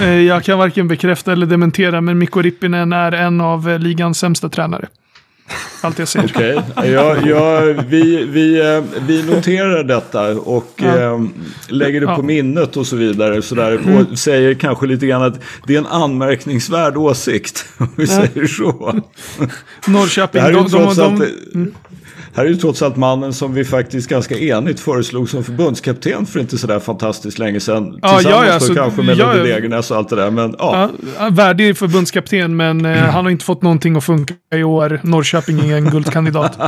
D: Eh, jag kan varken bekräfta eller dementera, men Mikko Rippinen är en av eh, ligans sämsta tränare. Allt jag säger.
A: Okej, ja, ja, vi, vi, eh, vi noterar detta och
D: Ja.
A: eh, lägger det på
D: Ja.
A: minnet och så vidare. Sådär, och säger kanske lite grann att det är en anmärkningsvärd åsikt, om vi säger så.
D: Norrköping, de, de, de, de,
A: här är ju trots allt mannen som vi faktiskt ganska enigt föreslog som förbundskapten för inte sådär fantastiskt länge sedan.
D: Ja,
A: Tillsammans
D: ja, ja, så-
A: kanske med
D: ja,
A: Degernäs och allt det där. Men ja,
D: Ja, värdig förbundskapten, men eh, han har inte fått någonting att funka i år. Norrköping är en guldkandidat.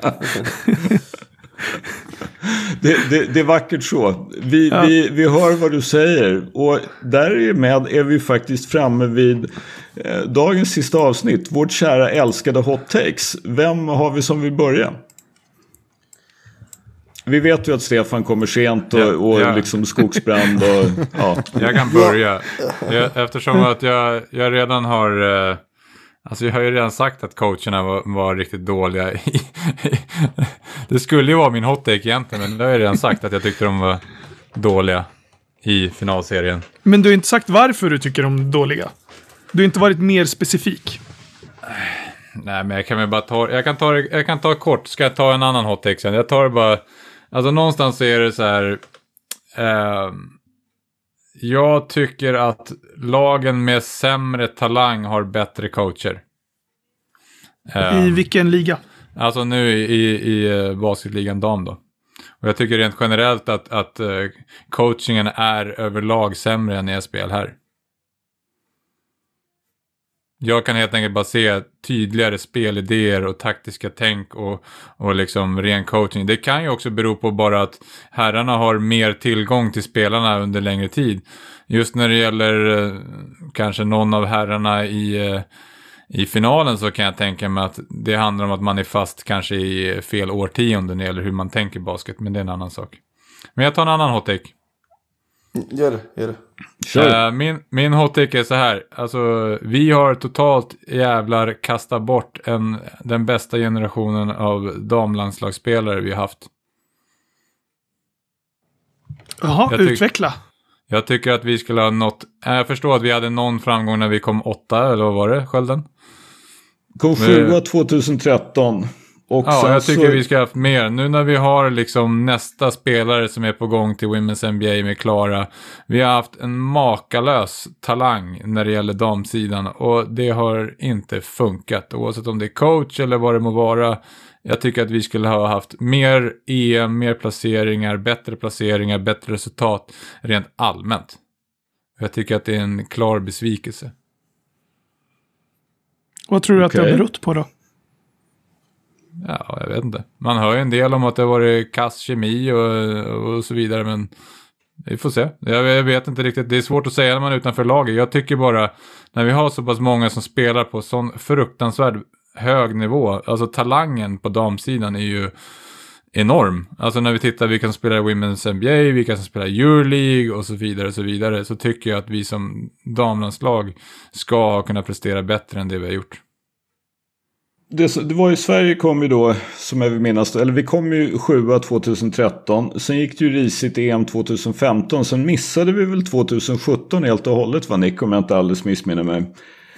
A: det, det, det är vackert så. Vi,
D: Ja.
A: vi, vi hör vad du säger. Och därmed är vi faktiskt framme vid eh, dagens sista avsnitt. Vårt kära älskade Hot Takes. Vem har vi som vill börja? Vi vet ju att Stefan kommer sent och,
C: Ja,
A: och
C: ja.
A: liksom skogsbrand och ja.
C: Jag kan börja. Jag, eftersom att jag, jag redan har... Eh, alltså jag har ju redan sagt att coacherna var, var riktigt dåliga. I, det skulle ju vara min hot take egentligen, men det har jag redan sagt att jag tyckte de var dåliga i finalserien.
D: Men du har inte sagt varför du tycker de är dåliga. Du har inte varit mer specifik.
C: Nej, men jag kan väl bara ta, jag kan ta, jag kan ta kort, ska jag ta en annan hot take sen? Jag tar det bara, alltså någonstans så är det så här, ehm, jag tycker att lagen med sämre talang har bättre coacher.
D: I
C: Ehm,
D: vilken liga?
C: Alltså nu i, i, i eh, basketligan dam då. Och jag tycker rent generellt att, att eh, coachingen är överlag sämre än i SBL här. Jag kan helt enkelt bara se tydligare spelidéer och taktiska tänk och, och liksom ren coaching. Det kan ju också bero på bara att herrarna har mer tillgång till spelarna under längre tid. Just när det gäller eh, kanske någon av herrarna i, eh, i finalen så kan jag tänka mig att det handlar om att man är fast kanske i fel årtionde när det gäller hur man tänker basket. Men det är en annan sak. Men jag tar en annan hot take.
E: Gör det, gör det.
A: Kör.
C: Eh, min, min hot take är så här. Alltså, vi har totalt jävlar kastat bort en, den bästa generationen av damlandslagsspelare vi har haft.
D: Jaha,
C: Jag
D: utveckla.
C: Jag tycker att vi skulle ha nått... eh, Jag förstår att vi hade någon framgång när vi kom åtta, eller vad var det, Skölden?
A: Kom sjua 2013. Och
C: Ja, jag tycker
A: så,
C: vi ska ha haft mer. Nu när vi har liksom nästa spelare som är på gång till Women's NBA med Klara. Vi har haft en makalös talang när det gäller damsidan och det har inte funkat. Oavsett om det är coach eller vad det må vara. Jag tycker att vi skulle ha haft mer EM, mer placeringar, bättre placeringar, bättre resultat rent allmänt. Jag tycker att det är en klar besvikelse.
D: Vad tror du att det har berott på då?
C: Ja, jag vet inte. Man hör ju en del om att det har varit kass kemi och, och så vidare, men vi får se. Jag, jag vet inte riktigt. Det är svårt att säga när man är utanför laget. Jag tycker bara, när vi har så pass många som spelar på sån fruktansvärd hög nivå, alltså talangen på damsidan är ju enorm. Alltså när vi tittar vilka som spelar i Women's NBA, vilka som spelar i Euroleague och så vidare och så vidare, så tycker jag att vi som damlandslag ska kunna prestera bättre än det vi har gjort
A: det, det var ju Sverige kom ju då, som jag vill minnas, eller vi kom ju sjua 2013. Sen gick det ju risigt EM 2015. Sen missade vi väl 2017 helt och hållet va Nick, om jag inte alldeles missminner mig.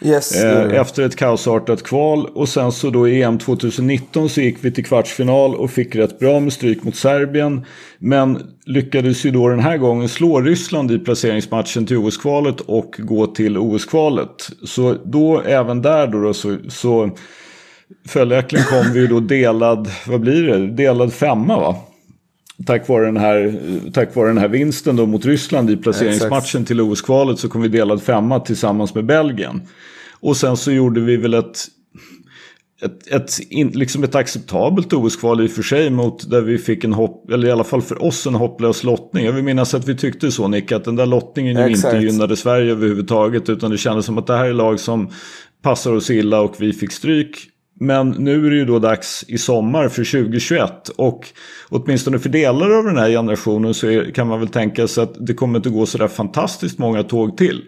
E: Yes,
A: Eh, efter ett kaosartat kval och sen så då i EM 2019 så gick vi till kvartsfinal och fick rätt bra med stryk mot Serbien. Men lyckades ju då den här gången slå Ryssland i placeringsmatchen till OS-kvalet och gå till OS-kvalet. Så då även där då, då så, så följaktligen kom vi ju då delad, vad blir det, delad femma va? Tack vare, den här, tack vare den här vinsten då mot Ryssland i placeringsmatchen till OS-kvalet så kom vi delad femma tillsammans med Belgien. Och sen så gjorde vi väl ett, ett, ett, in, liksom ett acceptabelt OS-kval i och för sig mot där vi fick en hopp, eller i alla fall för oss en hopplös lottning. Jag vill minnas att vi tyckte så Nick, att den där lottningen ju
E: Exakt.
A: inte gynnade Sverige överhuvudtaget utan det kändes som att det här är lag som passar oss illa och vi fick stryk. Men nu är det ju då dags i sommar för 2021 och åtminstone för delar av den här generationen så är, kan man väl tänka sig att det kommer inte gå sådär fantastiskt många tåg till.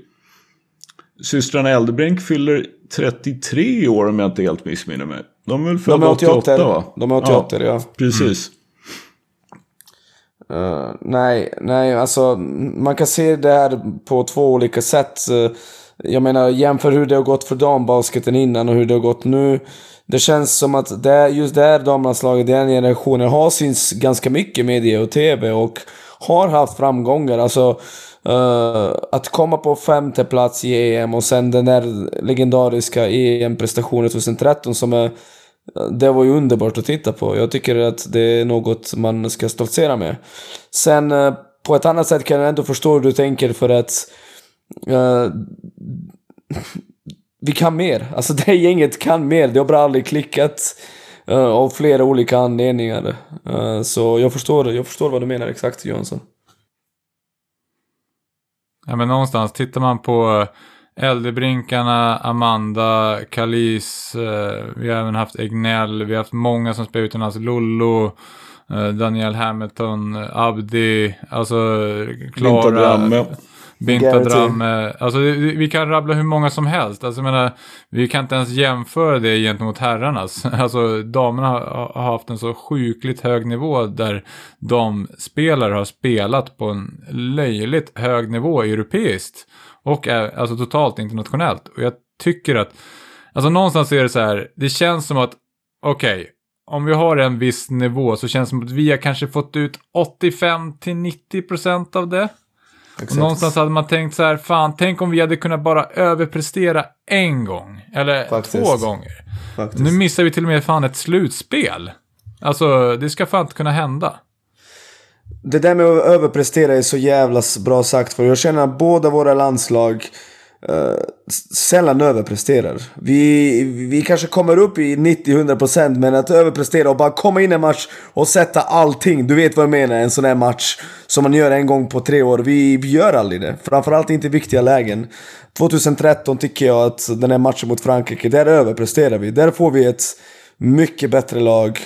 A: Systrarna Eldebrink fyller 33 i år om jag inte helt missminner mig. De är väl födda
E: är
A: 88,
E: 88,
A: va?
E: de är 88 ja.
A: Precis.
E: Eh, nej, nej, alltså man kan se det här på två olika sätt. Eh, jag menar, jämför hur det har gått för dambasketen innan och hur det har gått nu. Det känns som att det, just det här damlandslaget, den generationen, har syns ganska mycket i media och TV och har haft framgångar. Alltså, uh, att komma på femte plats i EM och sen den där legendariska EM-prestationen 2013 som är Det var ju underbart att titta på. Jag tycker att det är något man ska stoltsera med. Sen uh, på ett annat sätt kan jag ändå förstå hur du tänker för att eh, vi kan mer. Alltså det gänget kan mer. Det har bara aldrig klickat uh, av flera olika anledningar. Uh, så jag förstår, jag förstår vad du menar exakt Johansson.
C: Ja men någonstans, tittar man på Äldrebrinkarna, Amanda, Kalis, eh, vi har även haft Egnell, vi har haft många som spelar utomlands, Lollo, Daniel Hamilton, Abdi, alltså Klara.
A: Dramme.
C: Binta
E: Garrity.
C: Dramme. Alltså vi kan rabbla hur många som helst. Alltså jag menar, vi kan inte ens jämföra det gentemot herrarnas. Alltså damerna har, haft en så sjukligt hög nivå där de spelare har spelat på en löjligt hög nivå europeiskt. Och är, alltså totalt internationellt. Och jag tycker att, alltså någonstans är det så här, det känns som att, okej, om vi har en viss nivå så känns det som att vi har kanske fått ut 85-90% av det. Och någonstans hade man tänkt så här, fan, tänk om vi hade kunnat bara överprestera en gång. Eller
E: Faktiskt.
C: två gånger.
E: Faktiskt.
C: Nu missar vi till och med fan ett slutspel. Alltså, det ska fan inte kunna hända.
E: Det där med att överprestera är så jävla bra sagt för jag känner att båda våra landslag Uh, sällan överpresterar. Vi, vi kanske kommer upp i 90-100% men att överprestera och bara komma in i en match och sätta allting. Du vet vad jag menar, en sån här match som man gör en gång på tre år. Vi, vi gör aldrig det. Framförallt inte i viktiga lägen. 2013 tycker jag att den här matchen mot Frankrike, där överpresterar vi. Där får vi ett mycket bättre lag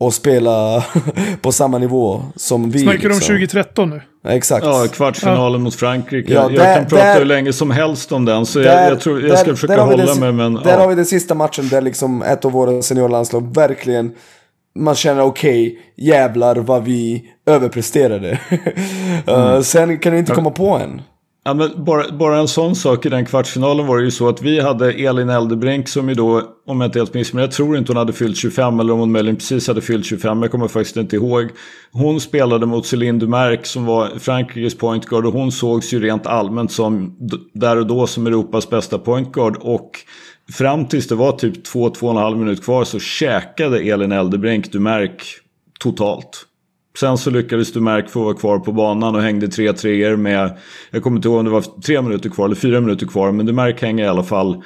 E: och spela på samma nivå som vi.
D: Snackar du om
E: liksom.
D: 2013 nu?
E: Exakt.
A: Ja, kvartsfinalen mot Frankrike.
E: Ja,
A: jag
E: där-
A: kan prata
E: där-
A: hur länge som helst om den, så
E: Där-
A: jag, jag, tror, jag ska
E: där-
A: försöka hålla mig. Men,
E: Där
A: ja.
E: har vi den sista matchen där liksom ett av våra seniorlandslag verkligen man känner okej, jävlar vad vi överpresterade. Uh, sen kan du inte komma på en.
A: Ja, men bara, bara en sån sak i den kvartsfinalen var det ju så att vi hade Elin Eldebrink som ju då, om jag inte helt missminner, jag tror inte hon hade fyllt 25 eller om hon möjligen precis hade fyllt 25, jag kommer faktiskt inte ihåg. Hon spelade mot Céline Dumerc som var Frankrikes pointguard och hon sågs ju rent allmänt som där och då som Europas bästa pointguard och fram tills det var typ 2-2,5 minut kvar så käkade Elin Eldebrink Dumerc totalt. Sen så lyckades Dumerc få vara kvar på banan och hängde tre treor med, jag kommer inte ihåg om det var tre minuter kvar eller fyra minuter kvar, men Dumerc hänger i alla fall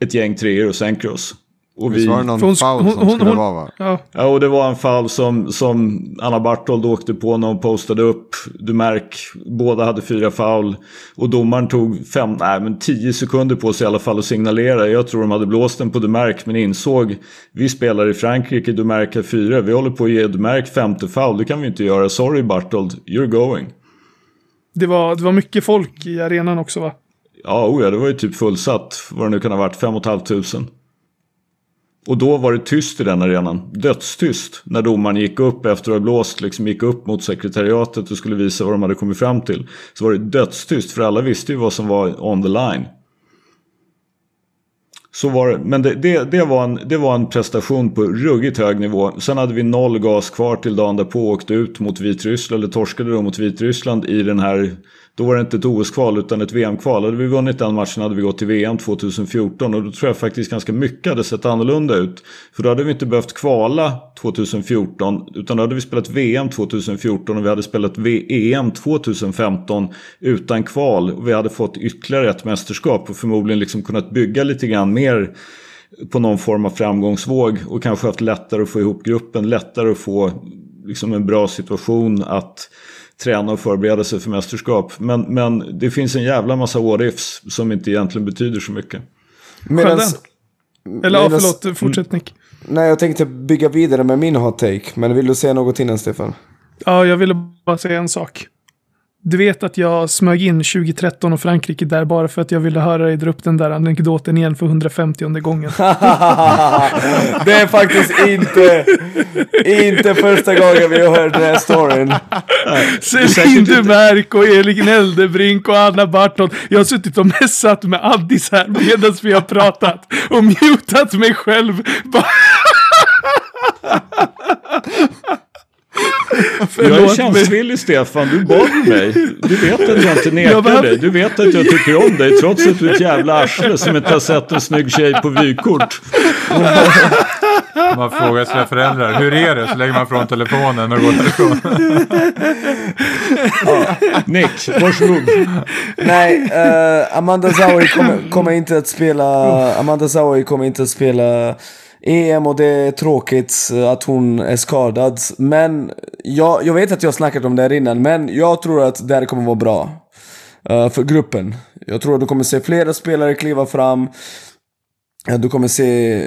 A: ett gäng treor och sänker oss. Och vi,
B: var det någon
D: hon-
B: foul
D: hon-
B: som
D: hon-
B: skulle
D: hon-
B: vara va?
D: Ja.
A: ja, och det var en fall som, som Anna Bartold åkte på när hon postade upp Dumerc. Båda hade fyra foul och domaren tog fem, nej men tio sekunder på sig i alla fall att signalera. Jag tror de hade blåst den på Dumerc men insåg vi spelar i Frankrike, Dumerc har fyra. Vi håller på att ge Dumerc femte foul, det kan vi inte göra. Sorry Bartold, you're going.
D: Det var, det var mycket folk i arenan också va?
A: Ja, oh ja, det var ju typ fullsatt. Vad det nu kan ha varit, fem och ett halvt tusen. Och då var det tyst i den arenan. Dödstyst. När domaren gick upp efter att ha blåst, liksom gick upp mot sekretariatet och skulle visa vad de hade kommit fram till. Så var det dödstyst, för alla visste ju vad som var on the line. Så var det. Men det, det, det, var en, det var en prestation på ruggigt hög nivå. Sen hade vi noll gas kvar till dagen därpå och åkte ut mot Vitryssland, eller torskade då mot Vitryssland i den här då var det inte ett OS-kval utan ett VM-kval. Hade vi vunnit den matchen hade vi gått till VM 2014 och då tror jag faktiskt ganska mycket hade sett annorlunda ut. För då hade vi inte behövt kvala 2014 utan då hade vi spelat VM 2014 och vi hade spelat EM 2015 utan kval. Och vi hade fått ytterligare ett mästerskap och förmodligen liksom kunnat bygga lite grann mer på någon form av framgångsvåg och kanske haft lättare att få ihop gruppen, lättare att få liksom en bra situation att träna och förbereda sig för mästerskap. Men, men det finns en jävla massa what ifs som inte egentligen betyder så mycket.
E: Medans,
D: Eller ja,
E: medans-
D: förlåt, fortsätt Nick.
E: Nej, jag tänkte bygga vidare med min hot take. Men vill du säga något innan Stefan?
D: Ja, jag ville bara säga en sak. Du vet att jag smög in 2013 och Frankrike där bara för att jag ville höra dig dra upp den där anekdoten igen för 150 gången.
E: det är faktiskt inte, inte första gången vi har hört den här storyn.
D: Céline Dumerc och Elin Eldebrink och Anna Bartold. Jag har suttit och messat med Addis här medan vi har pratat och mutat mig själv.
A: Jag är tjänstvillig Stefan, du bad mig. Du vet att jag inte nekar
D: Jag behöver-
A: dig. Du vet att jag tycker om dig trots att du är ett jävla arsle som inte har sett en snygg tjej på vykort.
C: Man frågar sina föräldrar, hur är det? Så lägger man från telefonen och går därifrån.
A: Nick, varsågod.
E: Nej, uh, Amanda Zawi kommer, kommer inte att spela... Amanda Zawi kommer inte att spela EM och det är tråkigt eh, att hon är skadad. Men jag, jag vet att jag har snackat om det här innan, men jag tror att det här kommer vara bra. Uh, för gruppen. Jag tror att du kommer se flera spelare kliva fram. Du kommer se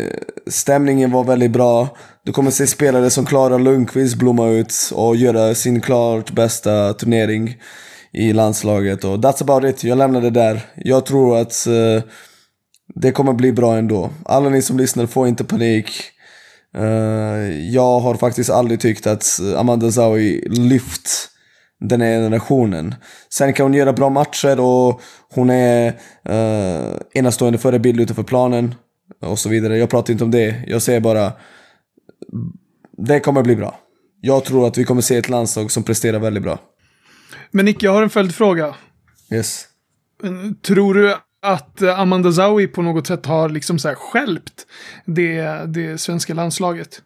E: stämningen vara väldigt bra. Du kommer se spelare som Klara Lundqvist blomma ut och göra sin klart bästa turnering i landslaget. Och that's about it. Jag lämnar det där. Jag tror att uh, det kommer bli bra ändå. Alla ni som lyssnar, får inte panik. Uh, jag har faktiskt aldrig tyckt att Amanda Zawi lyft den här generationen. Sen kan hon göra bra matcher och hon är uh, enastående förebild utanför planen och så vidare. Jag pratar inte om det. Jag säger bara det kommer bli bra. Jag tror att vi kommer se ett landslag som presterar väldigt bra.
D: Men Nick, jag har en följdfråga.
E: Yes.
D: Tror du att eh, Amanda Zawi på något sätt har liksom så här skälpt det, det svenska landslaget?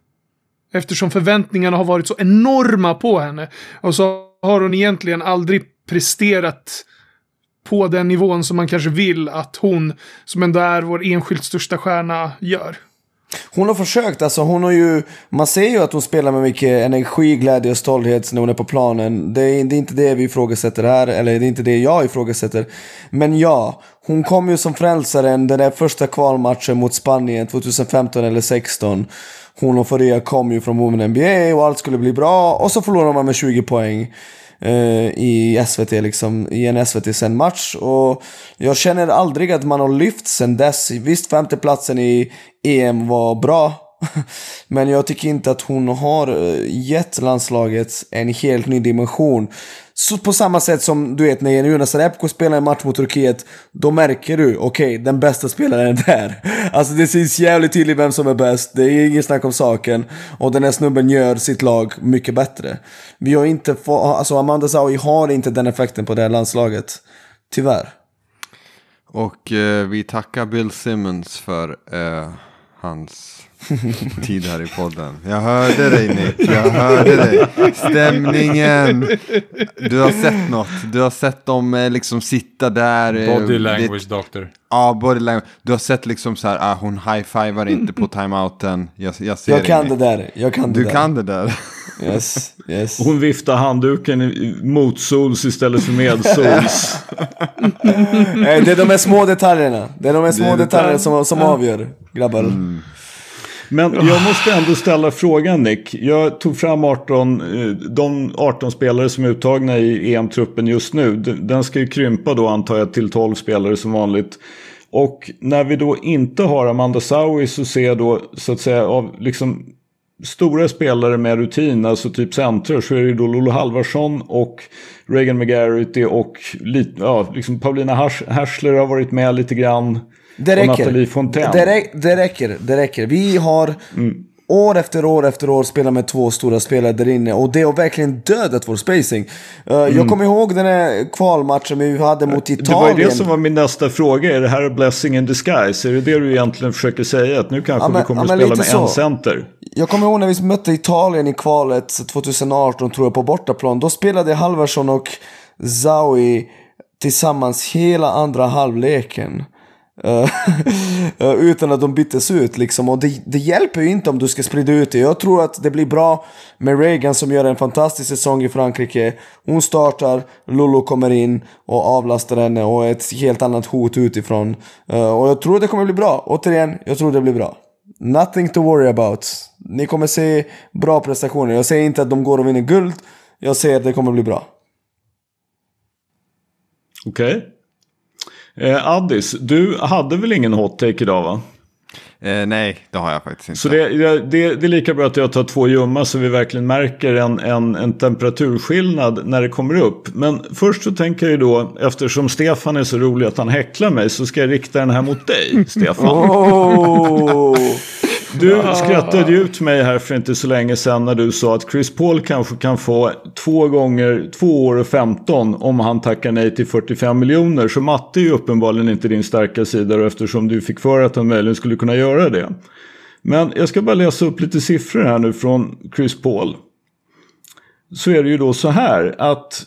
D: Eftersom förväntningarna har varit så enorma på henne. Och så har hon egentligen aldrig presterat på den nivån som man kanske vill att hon, som ändå är vår enskilt största stjärna, gör.
E: Hon har försökt, alltså hon har ju, man ser ju att hon spelar med mycket energi, glädje och stolthet när hon är på planen. Det är, det är inte det vi ifrågasätter här, eller det är inte det jag ifrågasätter. Men ja, hon kom ju som frälsaren den där första kvalmatchen mot Spanien 2015 eller 2016. Hon och Faria kom ju från Women NBA och allt skulle bli bra och så förlorar man med 20 poäng Eh, i SVT liksom, i en SVT-sänd match. Och jag känner aldrig att man har lyft sen dess. Visst, femteplatsen i EM var bra. Men jag tycker inte att hon har eh, gett landslaget en helt ny dimension. Så på samma sätt som du vet när Jonas Repko spelar en match mot Turkiet, då märker du, okej, okay, den bästa spelaren är där. Alltså det syns jävligt tydligt vem som är bäst, det är inget snack om saken. Och den här snubben gör sitt lag mycket bättre. Vi har inte fått, alltså Amanda Zahui har inte den effekten på det här landslaget. Tyvärr.
B: Och eh, vi tackar Bill Simmons för eh, hans tid här i podden. Jag hörde dig Nick, jag hörde dig. Stämningen. Du har sett något. Du har sett dem eh, liksom sitta där.
C: Eh, body language det, doctor.
B: Ja, body language. Du har sett liksom så här, ah, hon high-fivar inte på timeouten. Jag, jag ser
E: Jag kan det där. Jag kan det
B: du
E: där.
B: kan det där.
E: Yes, yes.
A: Hon viftar handduken mot sols istället för med sols.
E: det är de här små detaljerna. Det är de här små detaljerna som, som avgör, grabbar. Mm.
A: Men jag måste ändå ställa frågan Nick. Jag tog fram 18, eh, de 18 spelare som är uttagna i EM-truppen just nu. Den ska ju krympa då antar jag till 12 spelare som vanligt. Och när vi då inte har Amanda Saui så ser jag då så att säga av liksom stora spelare med rutin, alltså typ centrar, så är det då Lolo Halvarsson och Reagan McGarity och ja, liksom Paulina Hersler har varit med lite grann.
E: Det räcker. Det, rä det, räcker. Det räcker. Vi har mm. år efter år efter år spelat med två stora spelare där inne och det har verkligen dödat vår spacing. Uh, mm. Jag kommer ihåg den här kvalmatchen vi hade mot Italien. Det
A: var ju det som var min nästa fråga. Är det här blessing in disguise? Är det det du egentligen försöker säga? Att nu kanske ja, men, vi kommer ja, att spela med så. en center?
E: Jag kommer ihåg när vi mötte Italien i kvalet 2018 tror jag på bortaplan. Då spelade Halvarsson och Zawi tillsammans hela andra halvleken. Eh, eh, utan att de byttes ut liksom. Och det, det, hjälper ju inte om du ska sprida ut det. Jag tror att det blir bra med Reagan som gör en fantastisk säsong i Frankrike. Hon startar, Lulu kommer in och avlastar henne och ett helt annat hot utifrån. Uh, och jag tror det kommer bli bra. Återigen, jag tror det blir bra. Nothing to worry about. Ni kommer se bra prestationer. Jag säger inte att de går och vinner guld. Jag säger att det kommer bli bra.
A: Okej. Okay. Eh, Addis, du hade väl ingen hot take idag va?
B: Eh, nej, det har jag faktiskt inte.
A: Så det, det, det, är lika bra att jag tar två ljumma så vi verkligen märker en, en, en temperaturskillnad när det kommer upp. Men först så tänker jag då, eftersom Stefan är så rolig att han häcklar mig, så ska jag rikta den här mot dig, Stefan.
E: Oh.
A: Du skrattade ut mig här för inte så länge sedan när du sa att Chris Paul kanske kan få två gånger två år och 15 om han tackar nej till 45 miljoner. Så matte är ju uppenbarligen inte din starka sida eftersom du fick för att han möjligen skulle kunna göra det. Men jag ska bara läsa upp lite siffror här nu från Chris Paul. Så är det ju då så här att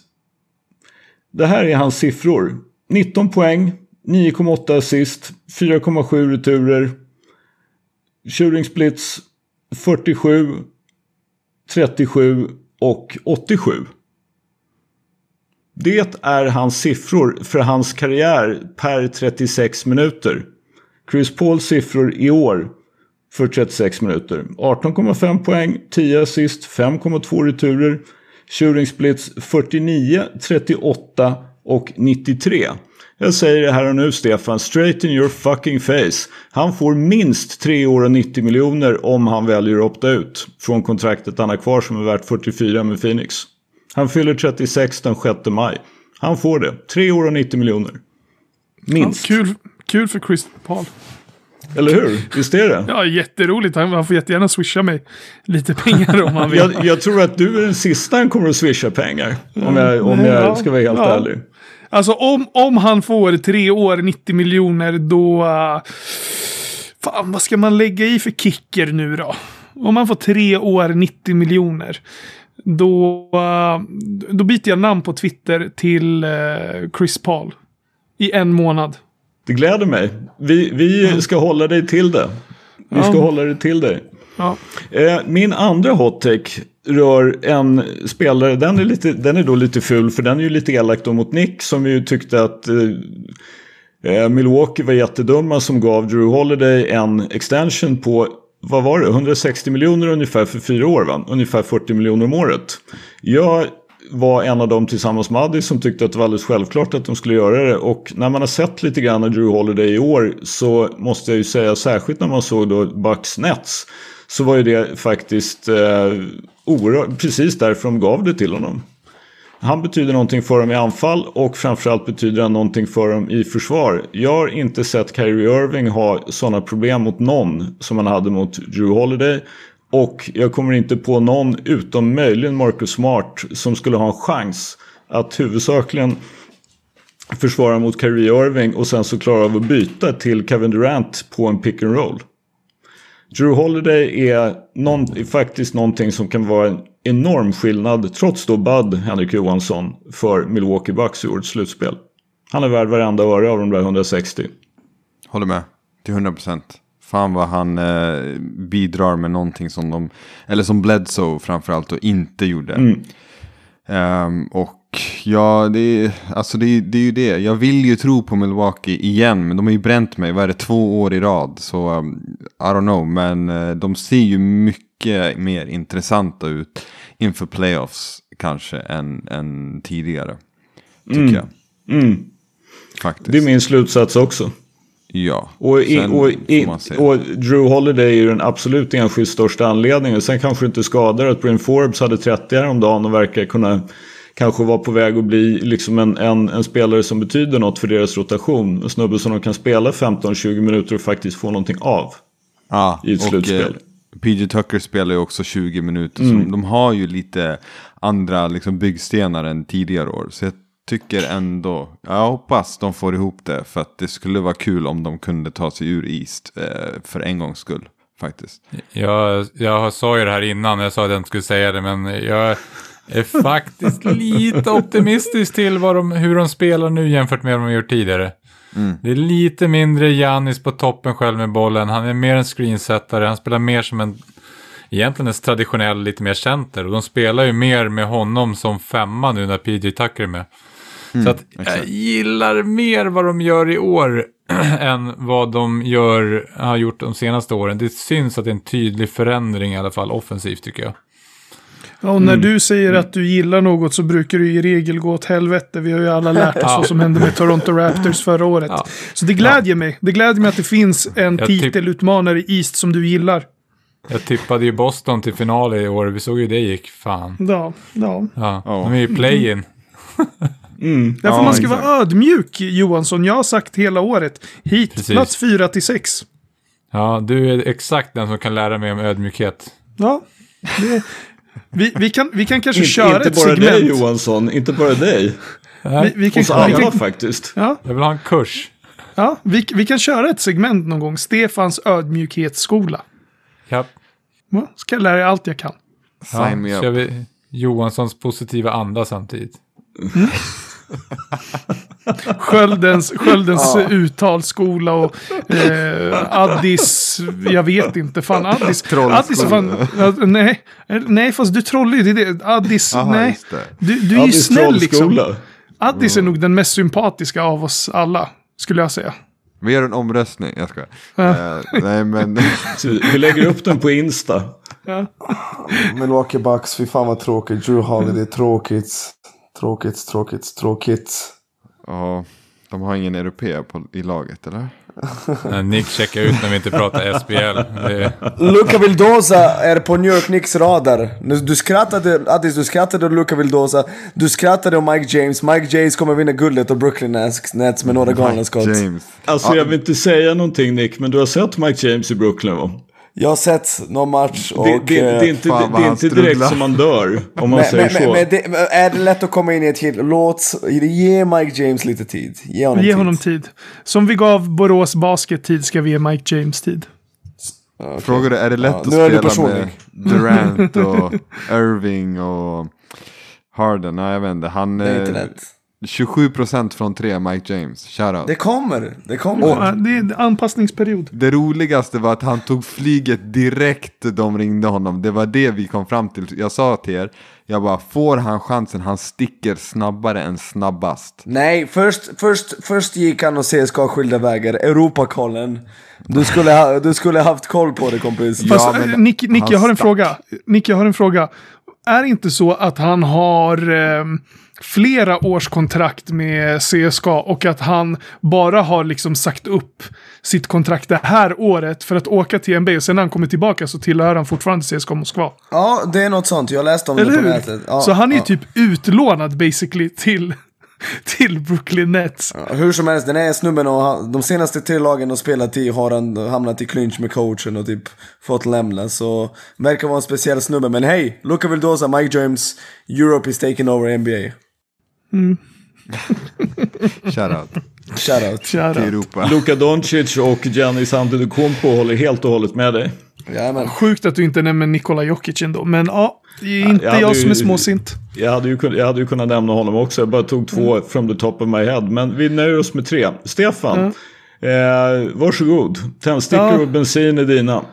A: det här är hans siffror. 19 poäng, 9,8 assist, 4,7 returer. Shooting splits 47, 37 och 87. Det är hans siffror för hans karriär per 36 minuter. Chris Pauls siffror i år för 36 minuter. 18,5 poäng, 10 assist, 5,2 returer. Shooting splits 49, 38 och 93. Jag säger det här och nu Stefan, straight in your fucking face. Han får minst 3 år och 90 miljoner om han väljer att opta ut från kontraktet han har kvar som är värt 44 med Phoenix. Han fyller 36 den 6 maj. Han får det. 3 år och 90 miljoner. Minst.
D: Ja, kul, kul för Chris Paul.
A: Eller hur? Visst är det?
D: Ja, jätteroligt. Han, han får jättegärna swisha mig lite pengar om han vill.
A: Jag, jag, tror att du är den sista han kommer att swisha pengar. Om jag, om jag ska vara helt
D: ja.
A: ärlig.
D: Alltså om, om han får tre år 90 miljoner då... Uh, fan, vad ska man lägga i för kicker nu då? Om han får tre år 90 miljoner. Då, uh, då byter jag namn på Twitter till uh, Chris Paul. I en månad.
A: Det gläder mig. Vi, vi ska hålla dig till det. Vi ska hålla dig till dig.
D: Ja.
A: Min andra hot take rör en spelare, den är, lite, den är då lite ful för den är ju lite elak då mot Nick som ju tyckte att eh, eh Milwaukee var jättedumma som gav Drew Holiday en extension på vad var det, 160 miljoner ungefär för fyra år va? Ungefär 40 miljoner om året. Jag var en av dem tillsammans med Addy som tyckte att det var alldeles självklart att de skulle göra det. Och när man har sett lite grann av Drew Holiday i år så måste jag ju säga särskilt när man såg då Bucks Nets så var ju det faktiskt eh, oerhört, precis därför de gav det till honom. Han betyder någonting för dem i anfall och framförallt betyder han någonting för dem i försvar. Jag har inte sett Kyrie Irving ha sådana problem mot någon som han hade mot Drew Holiday. Och jag kommer inte på någon utom möjligen Marcus Smart som skulle ha en chans att huvudsakligen försvara mot Kyrie Irving och sen så klara av att byta till Kevin Durant på en pick and roll. Drew Holiday är någon, faktiskt någonting som kan vara en enorm skillnad trots då Bud Henrik Johansson för Milwaukee Bucks i årets slutspel. Han är värd varenda öre av de där 160.
B: Håller med. Till 100%. Fan vad han eh, bidrar med någonting som de, eller som Bledsoe framförallt och inte gjorde.
A: Mm.
B: Ehm, och ja, det är, alltså det, det är ju det. Jag vill ju tro på Milwaukee igen, men de har ju bränt mig. Vad är det, två år i rad? Så um, I don't know, men eh, de ser ju mycket mer intressanta ut inför playoffs kanske än, än tidigare. Tycker
A: Mm.
B: jag.
A: Mm.
B: Faktiskt.
A: Det är min slutsats också.
B: Ja.
A: Och, i, och, i, och Drew Holiday är ju den absolut enskilt största anledningen. Sen kanske inte skadar att Bryn Forbes hade 30 häromdagen och verkar kunna kanske vara på väg att bli liksom en, en, en spelare som betyder något för deras rotation. En snubbe som de kan spela 15-20 minuter och faktiskt få någonting av.
B: Ja,
A: i ett
B: och,
A: slutspel.
B: eh, PG Tucker spelar ju också 20 minuter.
A: Mm.
B: Så de har ju lite andra liksom, byggstenar än tidigare år. Så jag tycker ändå, jag hoppas de får ihop det. För att det skulle vara kul om de kunde ta sig ur East eh, för en gångs skull. Faktiskt.
C: Jag, jag sa ju det här innan, jag sa att jag inte skulle säga det, men jag är faktiskt lite optimistisk till de, hur de spelar nu jämfört med vad de gjort tidigare. Det är lite mindre Janis på toppen själv med bollen, han är mer en screensättare, han spelar mer som en, egentligen en traditionell lite mer center. Och de spelar ju mer med honom som femma nu när PJ Tucker är med. Så att jag gillar mer vad de gör i år än vad de gör, har gjort de senaste åren. Det syns att det är en tydlig förändring i alla fall offensivt tycker jag.
D: Ja, Och när du säger att du gillar något så brukar du i regel gå åt helvete. Vi har ju alla lärt oss
C: Ja.
D: vad som hände med Toronto Raptors förra året.
C: Ja.
D: Så det glädjer mig. Det glädjer mig att det finns en
C: Jag typ-
D: titelutmanare i East som du gillar.
C: Jag tippade ju Boston till final i år, vi såg ju det gick, fan.
D: Ja, ja.
C: Ja,
B: Ja.
C: de är ju play-in.
D: Därför
B: Ja,
D: man ska
B: exakt.
D: vara ödmjuk Johansson. Jag har sagt hela året. Hit,
C: Precis.
D: plats 4 till 6.
C: Ja, du är exakt den som kan lära mig om ödmjukhet.
D: Ja, det, vi, vi, kan, vi kan kanske
A: Inte,
D: köra
A: inte
D: ett
A: bara
D: segment.
A: dig Johansson, inte bara dig.
D: Vi, vi, kan,
A: Hos
D: vi,
A: alla
D: kan,
A: faktiskt.
D: ja,
C: Jag vill ha en kurs.
D: ja, vi, vi kan köra ett segment någon gång. Stefans ödmjukhetsskola.
C: Ja,
D: Ja, Ska jag lära er allt jag kan.
B: Sign me
C: ja,
B: up.
C: kör vi Johanssons positiva anda samtidigt.
D: Sköldens, Sköldens uttalsskola och eh, Addis, jag vet inte. Fan, Addis. Addis fan, ja, nej, Eh, nej, fast du trollar ju. Det är det. Addis,
B: Aha,
D: nej.
B: det.
D: Du, du är ju snäll liksom. Addis är nog den mest sympatiska av oss alla, skulle jag säga.
B: Vi gör en omröstning, jag ska.
D: Ja.
B: Eh, nej men,
A: Vi lägger upp den på Insta.
D: Ja.
E: Milwaukee Bucks, fy fan vad tråkigt. Drew Holiday, tråkigt. Tråkigt, tråkigt, tråkigt.
B: ja, de har ingen europe på, i laget eller?
C: Nick checkar ut när vi inte pratar SBL. Det
E: Luca Vildosa är på New York Knicks radar. Du skrattade, Addis, du skrattade åt Luca Vildosa. Du skrattade om Mike James. Mike James kommer vinna guldet och Brooklyn Nets Nets med några galna skott.
B: James.
A: Alltså jag vill inte säga någonting Nick, men du har sett Mike James i Brooklyn va?
E: Jag har sett någon match och...
A: Det, det, det är
E: eh,
A: inte,
B: fan
A: det, det är inte direkt
B: strular.
A: som man dör, om man
E: men,
A: säger
E: men,
A: så.
E: men, det, är det lätt att komma in i ett hit? Låt... Ge Mike James lite tid. Ge honom
D: Ge
E: tid.
D: honom tid. Som vi gav Borås Basket tid ska vi ge Mike James tid.
E: Okej.
B: Frågar du, är det lätt
E: Ja,
B: att spela med. Durant och Irving och Harden? Nej, jag vet inte. Han,
E: Det är inte
B: eh,
E: lätt.
B: 27% från tre, Mike James. Shoutout.
E: Det kommer. Det kommer.
D: Ja, det är en anpassningsperiod.
B: Det roligaste var att han tog flyget direkt de ringde honom. Det var det vi kom fram till. Jag sa till er, jag bara får han chansen, han sticker snabbare än snabbast.
E: Nej, först, först, först gick han och CSKA skilda vägar. Europakollen. Du skulle, ha, du skulle haft koll på det kompis.
B: Ja,
D: Fast,
B: men
D: eh, Nick, Nick jag har en
B: stack.
D: fråga. Nick, jag har en fråga. Är det inte så att han har eh, flera års kontrakt med CSKA och att han bara har liksom sagt upp sitt kontrakt det här året för att åka till NBA och sen när han kommer tillbaka så tillhör han fortfarande CSKA Moskva.
E: Ja, det är något sånt. Jag läste om det
D: Eller
E: på
D: hur?
E: nätet. Ja,
D: så han är
E: ja.
D: typ utlånad basically till, till Brooklyn Nets.
E: Ja, Hur som helst, den här snubben och han, de senaste tre lagen de spelat i har han hamnat i clinch med coachen och typ fått lämna. Så verkar vara en speciell snubbe. Men hej, Luka Vildosa, Mike James, Europe is taking over NBA.
B: Shoutout
E: Shoutout.
B: till
D: Shoutout.
B: Europa.
A: Luka Doncic och Giannis Antetokounmpo håller helt och hållet med dig.
E: Jajamän.
D: Sjukt att du inte nämner Nikola Jokic ändå, men ja, det är inte
A: jag
D: jag som är småsint.
A: Jag hade, ju, jag hade ju kunnat nämna honom också, jag bara tog två from the top of my head. Men vi nöjer oss med tre. Stefan, eh, varsågod. Tändstickor
D: Ja.
A: och bensin är dina.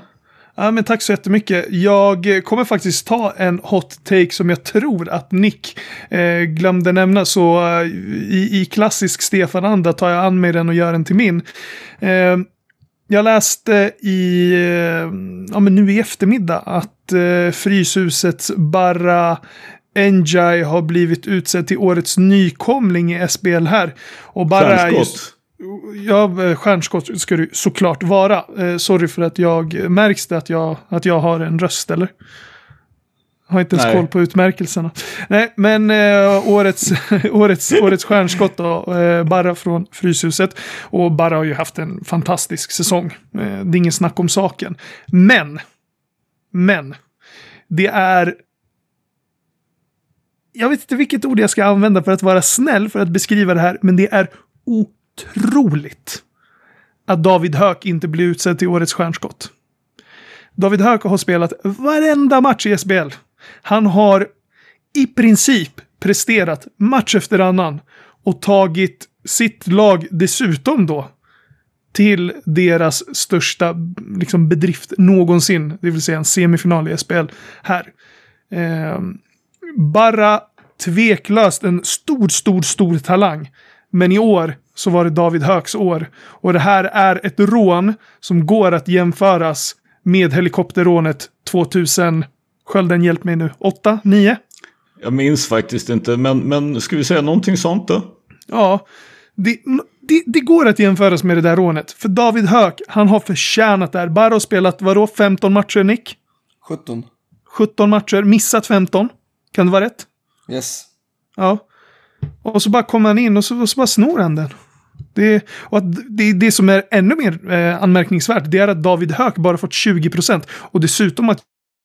D: Ja, men tack så jättemycket. Jag kommer faktiskt ta en hot take som jag tror att Nick eh, glömde nämna. Så eh, i, i klassisk Stefan-anda tar jag an mig den och gör den till min. Eh, jag läste i, eh, ja men nu i eftermiddag att eh, Fryshusets Barra Enjai har blivit utsedd till årets nykomling i SBL här. Och Barra är just...
A: Stjärnskott.
D: Ja, eh, stjärnskott ska det såklart vara. Eh, sorry för att jag, märks det att jag, att jag har en röst eller? Har inte ens
A: Nej.
D: koll på utmärkelserna. Nej, men eh, årets, årets, årets stjärnskott då, eh, Barra från Fryshuset. Och Barra har ju haft en fantastisk säsong. Eh, det är ingen snack om saken. Men, men, det är jag vet inte vilket ord jag ska använda för att vara snäll för att beskriva det här, men det är otroligt att David Höök inte blir utsedd till årets stjärnskott. David Höök har spelat varenda match i SBL. Han har i princip presterat match efter annan och tagit sitt lag dessutom då till deras största liksom, bedrift någonsin, det vill säga en semifinal i SBL här. Eh, bara tveklöst en stor, stor, stor talang. Men i år så var det David Hööks år. Och det här är ett rån som går att jämföras med helikopterrånet 2000. Skölden, hjälp mig nu. 8? 9?
A: Jag minns faktiskt inte, men, men ska vi säga någonting sånt då?
D: Ja. Det, det, det går att jämföras med det där rånet. För David Höök, han har förtjänat det här. Bara har spelat, vadå, 15 matcher, Nick?
E: 17.
D: 17 matcher, missat 15. Kan det vara rätt?
E: Yes.
D: Ja. Och så bara kommer han in och så, och så bara snor han den. Det, och att det, det som är ännu mer eh, anmärkningsvärt det är att David Höök bara fått 20 procent och dessutom att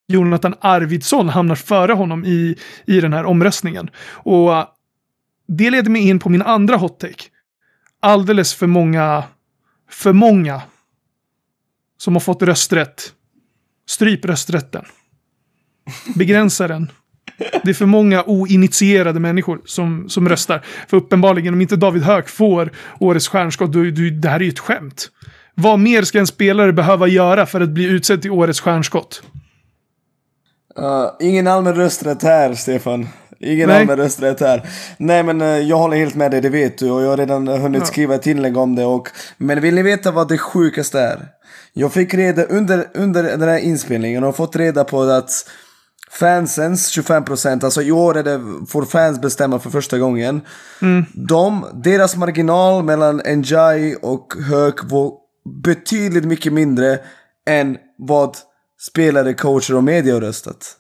D: Jonathan Arvidsson hamnar före honom i, i den här omröstningen. Och eh, det leder mig in på min andra hot take. Alldeles för många, för många som har fått rösträtt Stryp rösträtten. Begränsa den. Det är för många oinitierade människor som, som röstar. För uppenbarligen, om inte David Höök får årets stjärnskott, då, då, det här är ju ett skämt. Vad mer ska en spelare behöva göra för att bli utsedd till årets stjärnskott?
E: Uh, ingen allmän rösträtt här, Stefan. Ingen
D: Nej.
E: allmän rösträtt här. Nej men eh, jag håller helt med dig, det vet du. Och jag har redan hunnit
D: Ja.
E: skriva ett inlägg om det. Och, men vill ni veta vad det sjukaste är? Jag fick reda under, under den här inspelningen och fått reda på att fansens 25%, alltså i år är det, får fans bestämma för första gången. De, deras marginal mellan Njai och Höök var betydligt mycket mindre än vad spelare, coacher och media har röstat.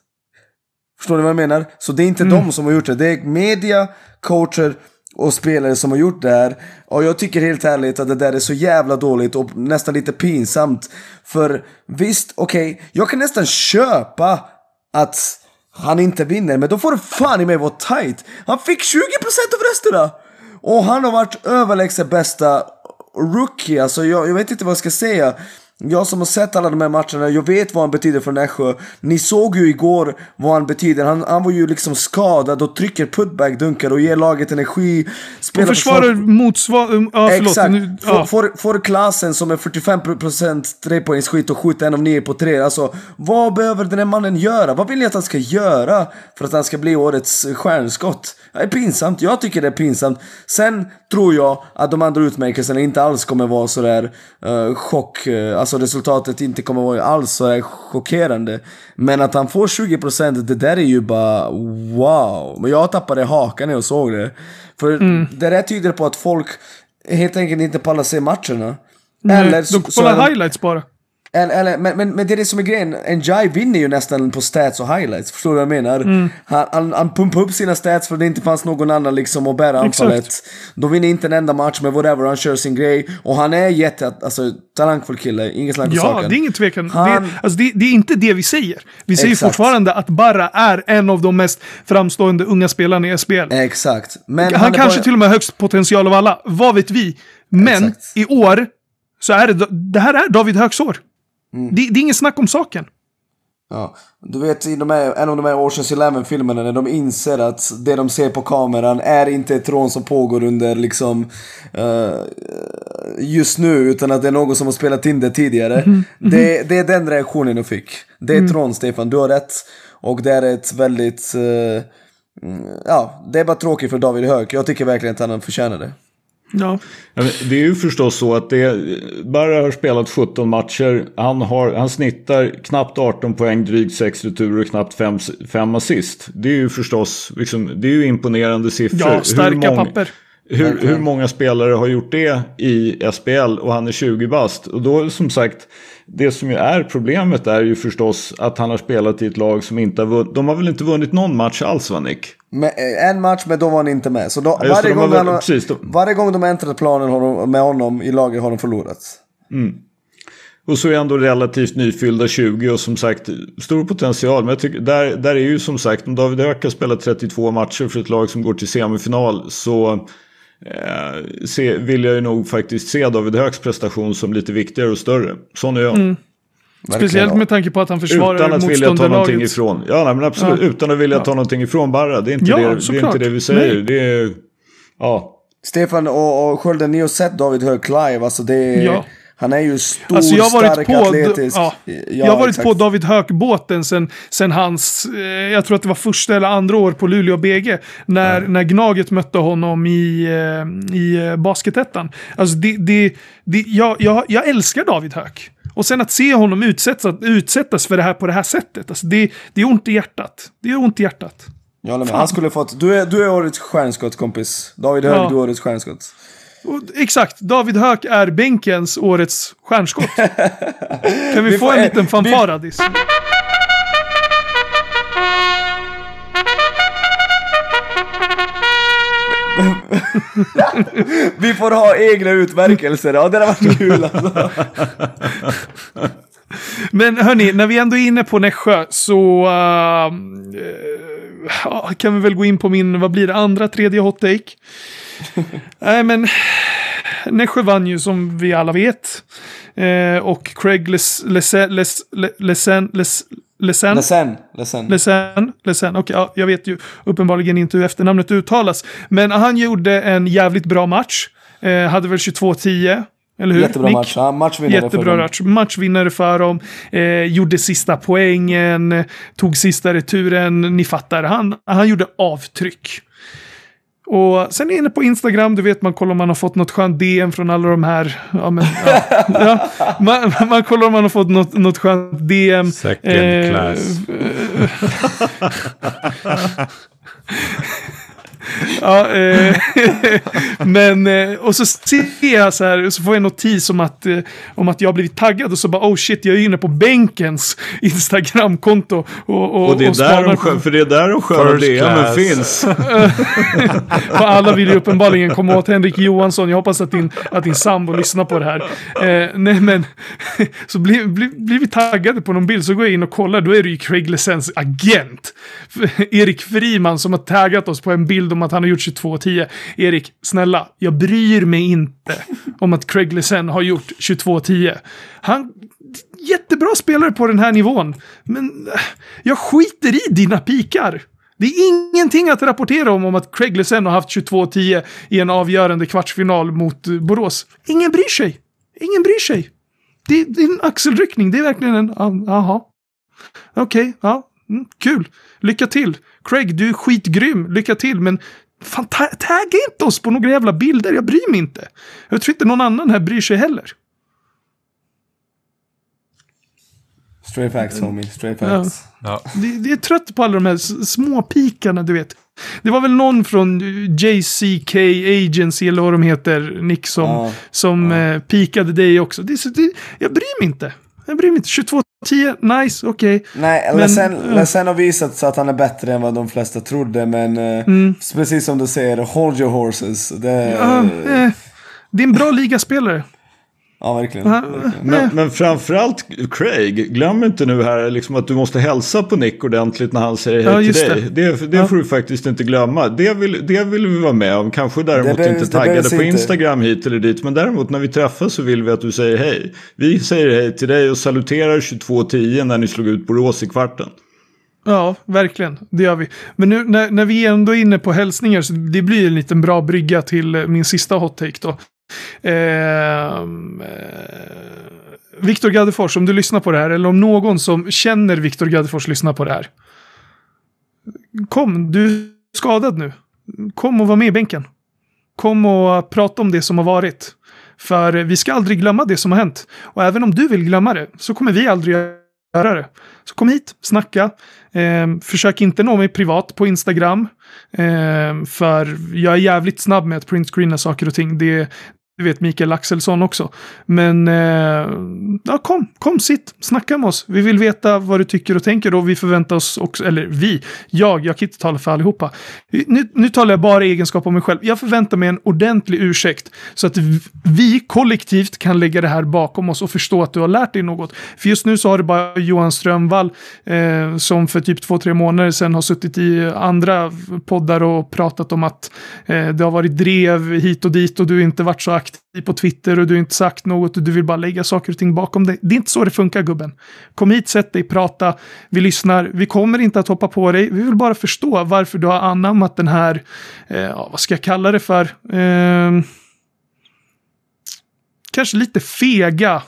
E: Förstår ni vad jag menar? Så det är inte de som har gjort det. Det är media, coacher och spelare som har gjort det här. Och jag tycker helt ärligt att det där är så jävla dåligt och nästan lite pinsamt. För visst, okej, jag kan nästan köpa att han inte vinner, men då får det fan i mig vara tight. Han fick 20% av rösterna! Och han har varit överlägset bästa rookie, alltså jag, jag vet inte vad jag ska säga. Jag som har sett alla de här matcherna, jag vet vad han betyder för Nässjö. Ni såg ju igår vad han betyder. Han, han var ju liksom skadad och trycker putback-dunkar och ger laget energi.
D: Och
E: Spelar
D: försvarar motsvar... Ja, förlåt.
E: Exakt.
D: Nu,
E: Får,
D: ja.
E: får, får klassen som är 45% trepoängsskit och skjuter en av nio på tre. Alltså, vad behöver den här mannen göra? Vad vill ni att han ska göra för att han ska bli årets stjärnskott? Det är pinsamt. Jag tycker det är pinsamt. Sen tror jag att de andra utmärkelserna inte alls kommer vara sådär uh, chock. eh, alltså resultatet inte kommer vara alls sådär chockerande. Men att han får 20% det där är ju bara wow. Men jag tappade hakan när jag såg det. För
D: Mm.
E: det där tyder på att folk helt enkelt inte pallar se matcherna.
D: Nej,
E: Eller
D: de
E: så, så är
D: kollar highlights bara.
E: Eller, eller, men, men, men det är det som är grejen. Njai vinner ju nästan på stats och highlights. Förstår du vad jag menar?
D: Mm.
E: Han, han, han pumpar upp sina stats för det inte fanns någon annan liksom att bära
D: Exakt.
E: anfallet. De vinner inte en enda match med whatever, han kör sin grej. Och han är jätte, alltså talangfull kille, inget snack om
D: Ja,
E: saken.
D: det är ingen tvekan.
E: Han-
D: Det, alltså, det, det är inte det vi säger. Vi säger
E: Exakt.
D: fortfarande att Barra är en av de mest framstående unga spelarna i SBL.
E: Exakt. Men
D: Han,
E: är
D: kanske
E: bara-
D: till och med har högst potential av alla. Vad vet vi? Men
E: Exakt.
D: i år så är det, det här är David Hööks år.
E: Mm.
D: Det, det är ingen snack om saken.
E: Ja, du vet i de här, en av de här Oceans Eleven-filmerna när de inser att det de ser på kameran är inte ett rån som pågår under liksom eh, just nu utan att det är någon som har spelat in det tidigare. Det, det är den reaktionen jag fick. Det är ett rån Stefan, du har rätt. Och det är ett väldigt, mm, ja, det är bara tråkigt för David Höök. Jag tycker verkligen att han förtjänar det.
D: Ja.
A: Det är ju förstås så att det, Barra har spelat 17 matcher. Han, har, han snittar knappt 18 poäng, drygt 6 returer och knappt 5, 5 assist. Det är ju förstås liksom, det är ju imponerande siffror.
D: ja,
A: Hur
D: starka
A: många-
D: papper.
A: Hur, hur många spelare har gjort det i SPL och han är 20 bast? Och då som sagt, det som ju är problemet är ju förstås att han har spelat i ett lag som inte har vunnit. De har väl inte vunnit någon match alls va Nick?
E: Men, eh, en match, men då var han inte med. Så då,
A: det,
E: varje,
A: de har
E: gång han har,
A: precis, de-
E: varje gång de har äntrat planen har de, med honom i laget har de förlorat.
A: Och så är han då relativt nyfyllda 20 och som sagt stor potential. Men jag tycker, där, där är ju som sagt om David Höök har spelat 32 matcher för ett lag som går till semifinal så eh, se, vill jag ju nog faktiskt se David Hööks prestation som lite viktigare och större. Sån är jag.
E: Verkligen.
D: Speciellt med tanke på att han försvarar
A: Utan att vilja ta någonting
D: motståndarlaget.
A: ifrån. Ja, nej, men absolut.
D: Ja.
A: Utan att vilja ta någonting ifrån Barra. Det är inte,
D: Ja,
A: det, det, är inte det vi säger.
D: Nej.
A: Det är, ja.
E: Stefan och, och Skölden, ni har sett David Höök live. Alltså det är,
D: Ja.
E: Han är ju stor,
D: Alltså jag har varit
E: stark,
D: på,
E: atletisk.
D: ja,
E: Ja,
D: jag har varit
E: exakt.
D: på David Höök-båten sen, sen hans, eh, jag tror att det var första eller andra år på Luleå BG. När, när Gnaget mötte honom i, eh, i eh, basketettan. Alltså det, det, det, jag, jag, jag älskar David Höök. Och sen att se honom utsättas, utsättas för det här på det här sättet. Alltså det, det är ont i hjärtat. Det är ont i hjärtat.
E: Jag håller med.
D: Fan.
E: Han skulle fått... Du är, du är årets stjärnskott kompis. David Höök,
D: Ja.
E: du är årets stjärnskott.
D: Och, exakt, David Höök är bänkens årets stjärnskott. Kan vi,
E: Vi
D: få en liten
E: vi-
D: fanfaradis?
E: Vi får ha egna utmärkelser. Ja, det har varit kul alltså.
D: Men hörni, när vi ändå är inne på Nässjö så uh, kan vi väl gå in på min, vad blir det, andra, tredje hot take. Nej men, Nässjö vann ju som vi alla vet. Eh, och Craig Les, Les, Les, Les, Lesen, Les, Lesen,
E: ledsen.
D: Lesen, Lesen, okej, ja, jag vet ju uppenbarligen inte hur efternamnet uttalas. Men han gjorde en jävligt bra match. Eh, hade väl 22-10, eller hur?
E: Jättebra
D: Nick?
E: match. Ja, matchvinnare för
D: Jättebra
E: dem.
D: match. Matchvinnare för dem. Eh, gjorde sista poängen. Tog sista returen. Ni fattar. Han, han gjorde avtryck. Och sen är inne på Instagram, du vet man kollar om man har fått något skönt DM från alla de här. Ja, men, ja, ja. Man, man kollar om man har fått något, något skönt DM.
C: Second
D: Eh,
C: class.
D: Ja, eh, men eh, och så ser jag så här, så får jag en notis om att, eh, om att jag har blivit taggad och så bara oh shit, jag är inne på bänkens Instagramkonto. Och, och,
A: Och det är där
D: spanar
A: de, skö- för det är där de sköna DMen finns.
D: För alla vill ju uppenbarligen komma åt Henrik Johansson. Jag hoppas att din, att din sambo lyssnar på det här. Eh, nej men, så blir, blir, blir vi taggade på någon bild så går jag in och kollar. Då är det ju Craig Lesens agent. Erik Friman som har taggat oss på en bild om att han har gjort 22-10. Erik, snälla, jag bryr mig inte om att Craig Lesen har gjort 22-10. Han, jättebra spelare på den här nivån. Men äh, jag skiter i dina pikar. Det är ingenting att rapportera om, om att Craig Lesen har haft 22-10 i en avgörande kvartsfinal mot Borås. Ingen bryr sig. Ingen bryr sig. Det, det är en axelryckning. Det är verkligen en... Jaha. Okej, ja. Mm, kul. Lycka till. Craig, du är skitgrym. Lycka till. Men fan, ta tagga inte oss på några jävla bilder. Jag bryr mig inte. Jag tror inte någon annan här bryr sig heller.
E: Straight facts homie, straight facts.
C: Ja.
D: Det, det är trött på alla de här små pikarna, du vet. Det var väl någon från JCK Agency eller vad de heter, Nick, som,
E: Ja,
D: som eh, pikade dig också. Det, det, jag bryr mig inte. Jag bryr mig inte. 22-10, nice, okej.
E: Nej,
D: Men,
E: Ledsen,
D: ja.
E: Ledsen har visat sig att han är bättre än vad de flesta trodde, men eh,
D: Mm.
E: precis som du säger, hold your horses. Det,
D: Ja, eh, det är en bra ligaspelare.
E: Ja, verkligen.
D: Ja,
E: verkligen.
A: Men, men framförallt Craig, glöm inte nu här liksom att du måste hälsa på Nick ordentligt när han säger hej
D: Ja,
A: till dig. Det, det,
D: Ja.
A: får du faktiskt inte glömma. Det vill, det vill vi vara med om. Kanske däremot
E: Det behövs-
A: inte
E: det
A: taggade på
E: inte.
A: Instagram hit eller dit. Men däremot när vi träffas så vill vi att du säger hej. Vi säger hej till dig och saluterar 22.10 när ni slog ut Borås i kvarten.
D: Ja, verkligen. Det gör vi. Men nu när, när vi ändå är inne på hälsningar så det blir en liten bra brygga till eh, min sista hot take då. Ehm, eh, Viktor Gaddefors, om du lyssnar på det här, eller om någon som känner Viktor Gaddefors lyssnar på det här. Kom, du är skadad nu. Kom och var med i bänken. Kom och prata om det som har varit. För vi ska aldrig glömma det som har hänt. Och även om du vill glömma det så kommer vi aldrig göra det. Så kom hit, snacka. Eh, försök inte nå mig privat på Instagram. Eh, för jag är jävligt snabb med att printscreena saker och ting. Det, det vet Mikael Axelsson också. Men eh, ja, kom, kom, sitt, snacka med oss. Vi vill veta vad du tycker och tänker och vi förväntar oss också, eller vi, jag, jag kan inte tala för allihopa. Nu, nu talar jag bara i egenskap av mig själv. Jag förväntar mig en ordentlig ursäkt så att vi kollektivt kan lägga det här bakom oss och förstå att du har lärt dig något. För just nu så har det bara Johan Strömvall eh, som för typ två, tre månader sedan har suttit i andra poddar och pratat om att eh, det har varit drev hit och dit och du inte varit så aktiv på Twitter och du har inte sagt något och du vill bara lägga saker och ting bakom dig. Det är inte så det funkar gubben. Kom hit, sätt dig, prata, vi lyssnar. Vi kommer inte att hoppa på dig. Vi vill bara förstå varför du har anammat den här, eh, ja, vad ska jag kalla det för? Eh, kanske lite fega,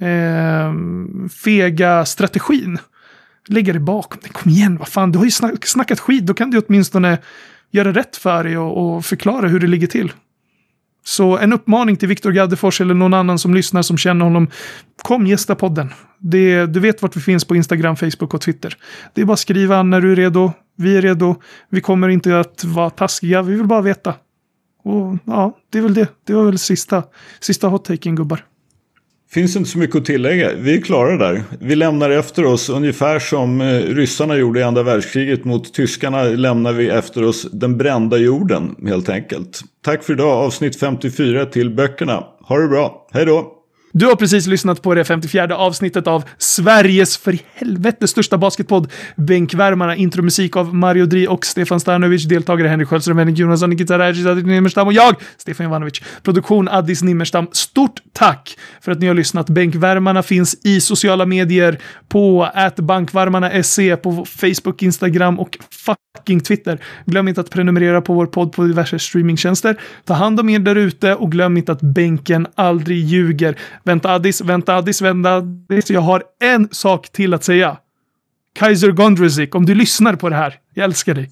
D: eh, fega strategin. Lägga det bakom dig. Kom igen, vad fan, du har ju snack, snackat skit. Då kan du åtminstone göra rätt för dig och, och förklara hur det ligger till. Så en uppmaning till Viktor Gaddefors eller någon annan som lyssnar som känner honom. Kom gästa podden. Det, du vet vart vi finns på Instagram, Facebook och Twitter. Det är bara att skriva när du är redo. Vi är redo. Vi kommer inte att vara taskiga. Vi vill bara veta. Och ja, det är väl det. Det var väl sista, sista hot-taken gubbar.
A: Finns inte så mycket att tillägga. Vi är klara där. Vi lämnar efter oss ungefär som eh, ryssarna gjorde i andra världskriget mot tyskarna lämnar vi efter oss den brända jorden helt enkelt. Tack för idag avsnitt 54 till böckerna. Ha det bra. Hej då!
D: Du har precis lyssnat på det 54 avsnittet av Sveriges för i helvete största basketpodd. Bänkvärmarna, intromusik av Mario Dri och Stefan Stanovic, deltagare Henrik Sköldström, Henrik Jonasson, Nikita Rajic, Adis Nimmerstam och jag, Stefan Ivanovic. Produktion Addis Nimmerstam. Stort tack för att ni har lyssnat. Bänkvärmarna finns i sociala medier på bankvarmarna.se, på Facebook, Instagram och fucking Twitter. Glöm inte att prenumerera på vår podd på diverse streamingtjänster. Ta hand om er där ute och glöm inte att bänken aldrig ljuger. Vänta Addis, vänta Addis, vänta Addis. Jag har en sak till att säga. Kaiser Gondrezik, om du lyssnar på det här, jag älskar dig.